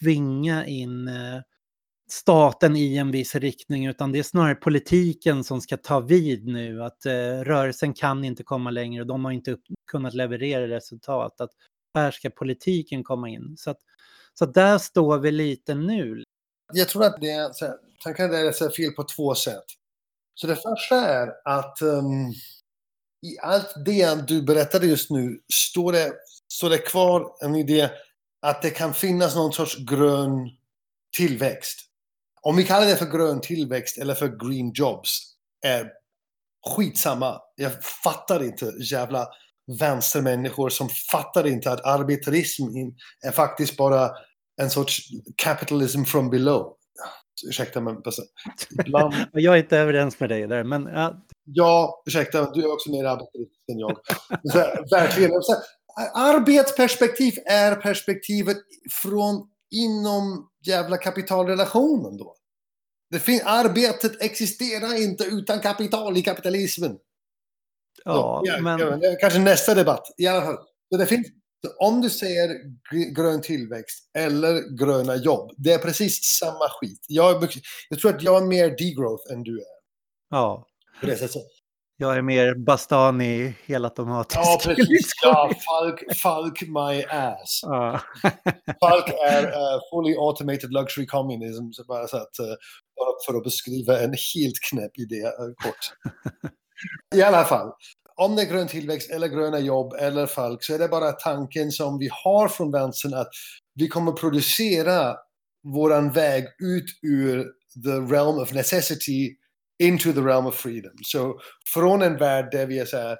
tvinga in eh, staten i en viss riktning utan det är snarare politiken som ska ta vid nu. Att eh, rörelsen kan inte komma längre och de har inte upp, kunnat leverera resultat. Att här ska politiken komma in. Så, att, så att där står vi lite nu. Jag tror att det är, så här, tanken är fel på två sätt. Så det första är att um, i allt det du berättade just nu står det, står det kvar en idé att det kan finnas någon sorts grön tillväxt. Om vi kallar det för grön tillväxt eller för green jobs är skitsamma. Jag fattar inte jävla vänstermänniskor som fattar inte att arbetarism är faktiskt bara en sorts capitalism from below. Ursäkta men ibland... Jag är inte överens med dig där men... Ja, ja ursäkta du är också mer arbetarist än jag. Så, verkligen. Så, arbetsperspektiv är perspektivet från inom jävla kapitalrelationen då. Det fin- arbetet existerar inte utan kapital i kapitalismen. Ja, ja, men... ja, kanske nästa debatt. I alla fall. Så det finns, om du säger grön tillväxt eller gröna jobb, det är precis samma skit. Jag, jag tror att jag är mer degrowth än du är. Ja. På det sättet. Jag är mer Bastani helautomatisk. Ja, precis. Ja, Falk, Falk my ass. Ja. Falk är uh, fully automated luxury communism. Så bara så att, uh, för att beskriva en helt knäpp idé uh, kort. I alla fall, om det är grön tillväxt eller gröna jobb eller Falk så är det bara tanken som vi har från vänstern att vi kommer producera våran väg ut ur the realm of necessity into the realm of freedom. Så från en värld där vi är så här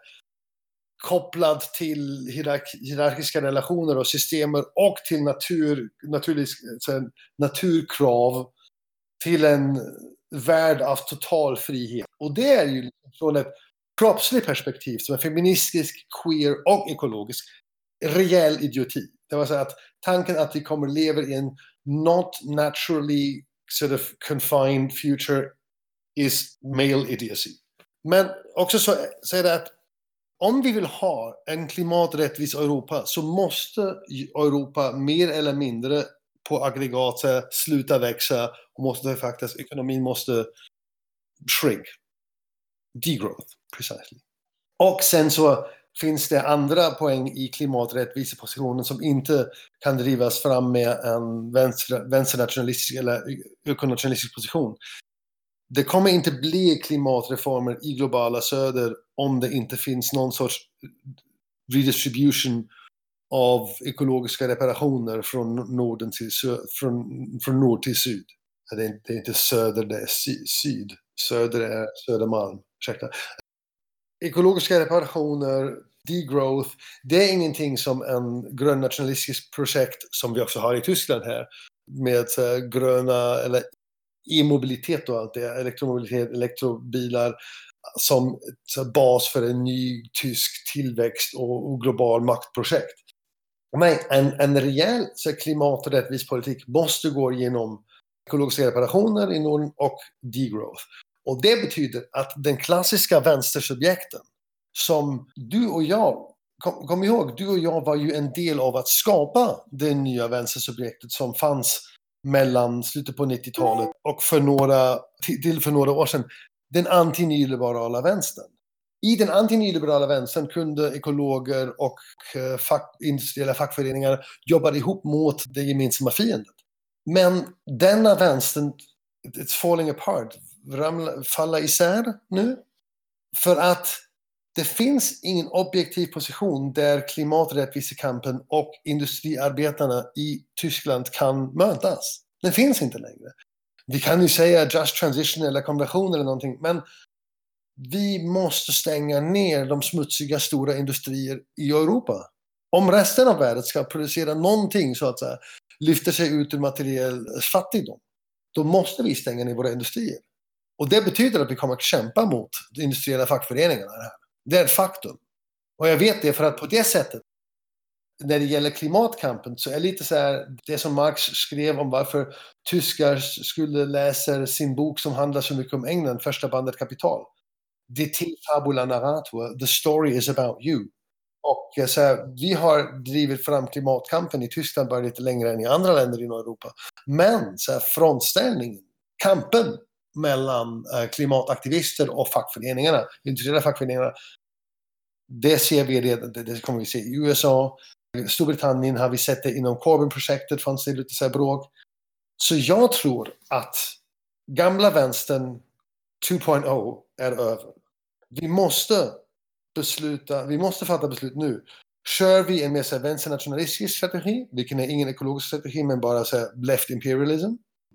kopplad till hierark hierarkiska relationer och system och till natur, naturlig, naturkrav till en värld av total frihet. Och det är ju liksom från ett kroppsligt perspektiv som är feministisk, queer och ekologisk rejäl idioti. Det var så att tanken att vi kommer leva i en not naturally sort of confined future is male idiocy. Men också så, så är det att om vi vill ha en klimaträttvis Europa så måste Europa mer eller mindre på aggregat sluta växa och måste faktiskt, ekonomin måste shrink. Degrowth, precisely. Och sen så finns det andra poäng i klimaträttvisepositionen som inte kan drivas fram med en vänster, vänsternationalistisk eller ökonationalistisk position. Det kommer inte bli klimatreformer i globala söder om det inte finns någon sorts redistribution av ekologiska reparationer från, Norden till från, från nord till syd. Det är, det är inte söder, det är syd. Söder är Södermalm. Ursäkta. Ekologiska reparationer, degrowth, det är ingenting som en grön nationalistisk projekt som vi också har i Tyskland här med gröna eller e-mobilitet och allt det, elektromobilitet, elektrobilar som bas för en ny tysk tillväxt och, och global maktprojekt. Men en, en rejäl så klimat och rättvis politik måste gå genom ekologiska reparationer i Norden och degrowth. Och det betyder att den klassiska vänstersubjekten som du och jag, kom, kom ihåg, du och jag var ju en del av att skapa det nya vänstersubjektet som fanns mellan slutet på 90-talet och för några, till för några år sedan, den antinyliberala vänstern. I den antinyliberala vänstern kunde ekologer och eh, fack, industriella fackföreningar jobba ihop mot det gemensamma fiendet. Men denna vänstern, it's falling apart, ramla, falla isär nu. För att det finns ingen objektiv position där klimaträttvisekampen och industriarbetarna i Tyskland kan mötas. Den finns inte längre. Vi kan ju säga just transition eller konversion eller någonting, men vi måste stänga ner de smutsiga stora industrier i Europa. Om resten av världen ska producera någonting så att säga, lyfter sig ut ur materiell fattigdom, då måste vi stänga ner våra industrier. Och det betyder att vi kommer att kämpa mot de industriella fackföreningarna. Här. Det är ett faktum. Och jag vet det för att på det sättet, när det gäller klimatkampen, så är det lite så här, det som Marx skrev om varför tyskar skulle läsa sin bok som handlar så mycket om England, första bandet Kapital. Det till fabula narrator, the story is about you. Och eh, så här, vi har drivit fram klimatkampen i Tyskland bara lite längre än i andra länder i Europa. Men så här, frontställningen, kampen mellan eh, klimataktivister och fackföreningarna, industriella fackföreningarna. Det ser vi redan, det kommer vi se i USA. I Storbritannien har vi sett det inom Corbyn-projektet, fanns det lite så här bråk. Så jag tror att gamla vänstern 2.0 är över. Vi måste besluta, vi måste fatta beslut nu. Kör vi en mer vänsternationalistisk strategi, vilken är ingen ekologisk strategi men bara så left imperialism.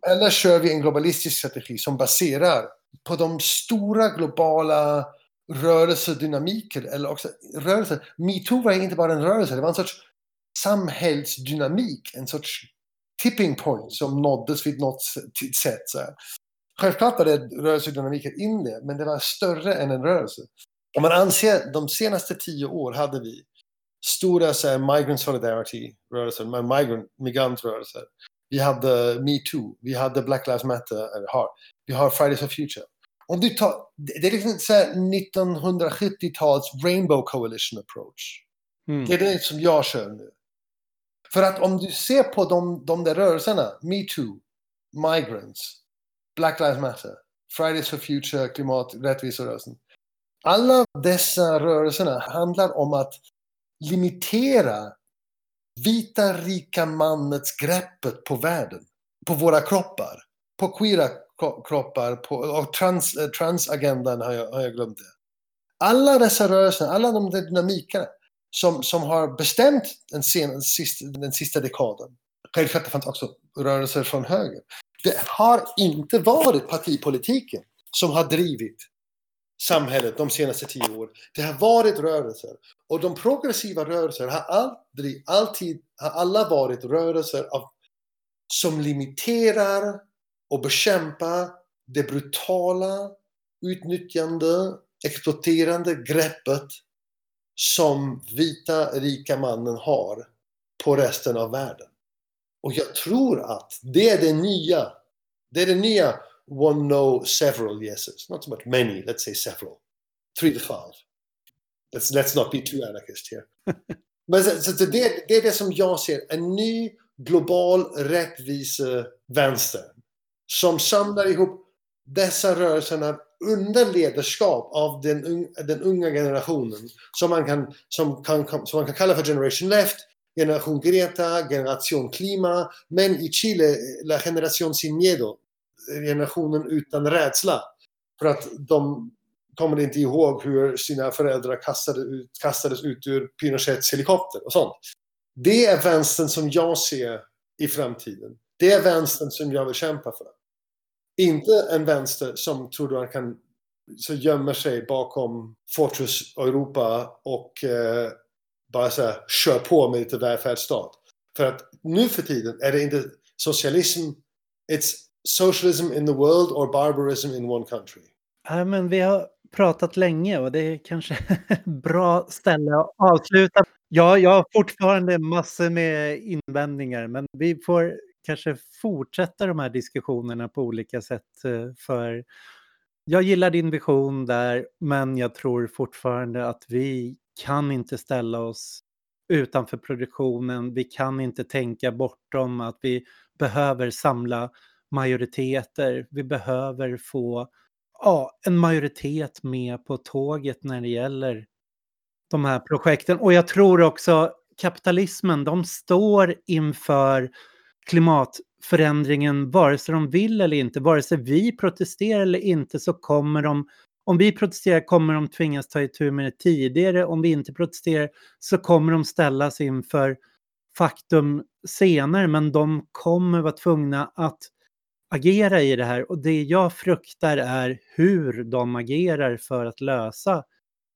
Eller kör vi en globalistisk strategi som baserar på de stora globala rörelsedynamiker eller också rörelser. Metoo var inte bara en rörelse, det var en sorts samhällsdynamik, en sorts tipping point som nåddes vid något sätt. Så här. Självklart var det rörelsedynamiker in det, men det var större än en rörelse. Om man anser de senaste tio år hade vi stora så här, migrant solidarity-rörelser, migrant, migrantrörelser. Vi hade metoo, vi hade Black Lives Matter, har. Vi har Fridays for Future. Om du tar, det är liksom 1970-tals Rainbow Coalition approach. Mm. Det är det som jag kör nu. För att om du ser på de, de där rörelserna, metoo, migrants, Black Lives Matter, Fridays for Future, klimat, rättviserörelsen. Alla dessa rörelserna handlar om att limitera vita rika mannets greppet på världen, på våra kroppar, på queera kroppar, på, och trans, eh, transagendan har jag, har jag glömt det. Alla dessa rörelser, alla de där dynamikerna som, som har bestämt den, sen, den, sista, den sista dekaden. Självklart det fanns också rörelser från höger. Det har inte varit partipolitiken som har drivit samhället de senaste tio åren. Det har varit rörelser. Och de progressiva rörelserna har aldrig, alltid, har alla varit rörelser av, som limiterar och bekämpar det brutala, utnyttjande, exploaterande greppet som vita rika mannen har på resten av världen. Och jag tror att det är det nya. Det är det nya one know several yeses. Not so much many, let's say several. Three to five. Let's, let's not be too anarchist here. Men så, så det, det är det som jag ser, en ny global rättvise-vänster. Som samlar ihop dessa rörelserna under ledarskap av den, den unga generationen. Som man, kan, som, kan, som man kan kalla för generation left, generation Greta, generation klima. Men i Chile, la generation sin miedo. Generationen utan rädsla. För att de kommer inte ihåg hur sina föräldrar kastade ut, kastades ut ur Pinochets helikopter och sånt. Det är vänstern som jag ser i framtiden. Det är vänstern som jag vill kämpa för. Inte en vänster som tror att kan så gömmer sig bakom Fortress Europa och eh, bara så här, kör på med lite välfärdsstat. För att nu för tiden är det inte socialism, it's socialism in the world or barbarism in one country. Ja, men vi har pratat länge och det är kanske ett bra ställe att avsluta. Ja, jag har fortfarande massor med invändningar, men vi får kanske fortsätta de här diskussionerna på olika sätt. Eh, för jag gillar din vision där, men jag tror fortfarande att vi kan inte ställa oss utanför produktionen. Vi kan inte tänka bortom att vi behöver samla majoriteter. Vi behöver få ja, en majoritet med på tåget när det gäller de här projekten. Och jag tror också kapitalismen, de står inför klimatförändringen vare sig de vill eller inte. Vare sig vi protesterar eller inte så kommer de, om vi protesterar kommer de tvingas ta itu med det tidigare. Om vi inte protesterar så kommer de ställas inför faktum senare, men de kommer vara tvungna att agera i det här och det jag fruktar är hur de agerar för att lösa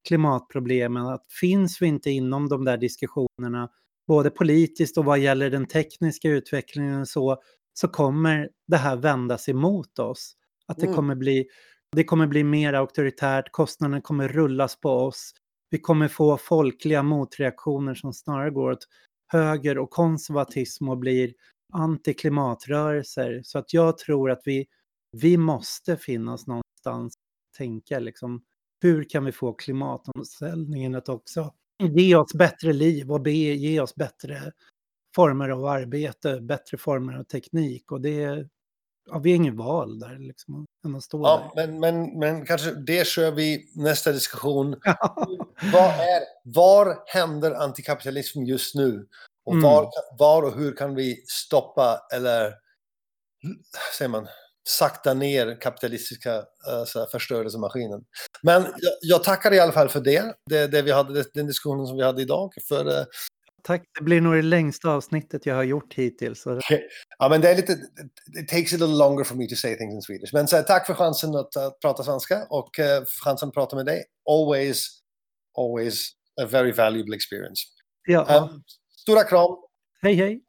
klimatproblemen. Att finns vi inte inom de där diskussionerna, både politiskt och vad gäller den tekniska utvecklingen så, så kommer det här vändas emot oss. Att det, mm. kommer bli, det kommer bli mer auktoritärt, kostnaderna kommer rullas på oss. Vi kommer få folkliga motreaktioner som snarare går åt höger och konservatism och blir antiklimatrörelser. Så att jag tror att vi, vi måste finnas någonstans tänka liksom hur kan vi få klimatomställningen att också ge oss bättre liv och be, ge oss bättre former av arbete, bättre former av teknik och det ja, vi har ingen val där liksom, än att stå ja, där. Men, men, men kanske det kör vi nästa diskussion. Vad är, var händer antikapitalism just nu? Och mm. var, var och hur kan vi stoppa eller säger man, sakta ner kapitalistiska alltså, förstörelsemaskinen. Men jag, jag, tackar i alla fall för det, det, det vi hade, den diskussionen som vi hade idag. För, uh... Tack, det blir nog det längsta avsnittet jag har gjort hittills. Okay. Ja, men det är lite, it takes a little longer for me to say things in Swedish. Men så, tack för chansen att, att prata svenska och uh, chansen att prata med dig. Always, always a very valuable experience. Ja. Um, Stora kram! Hej!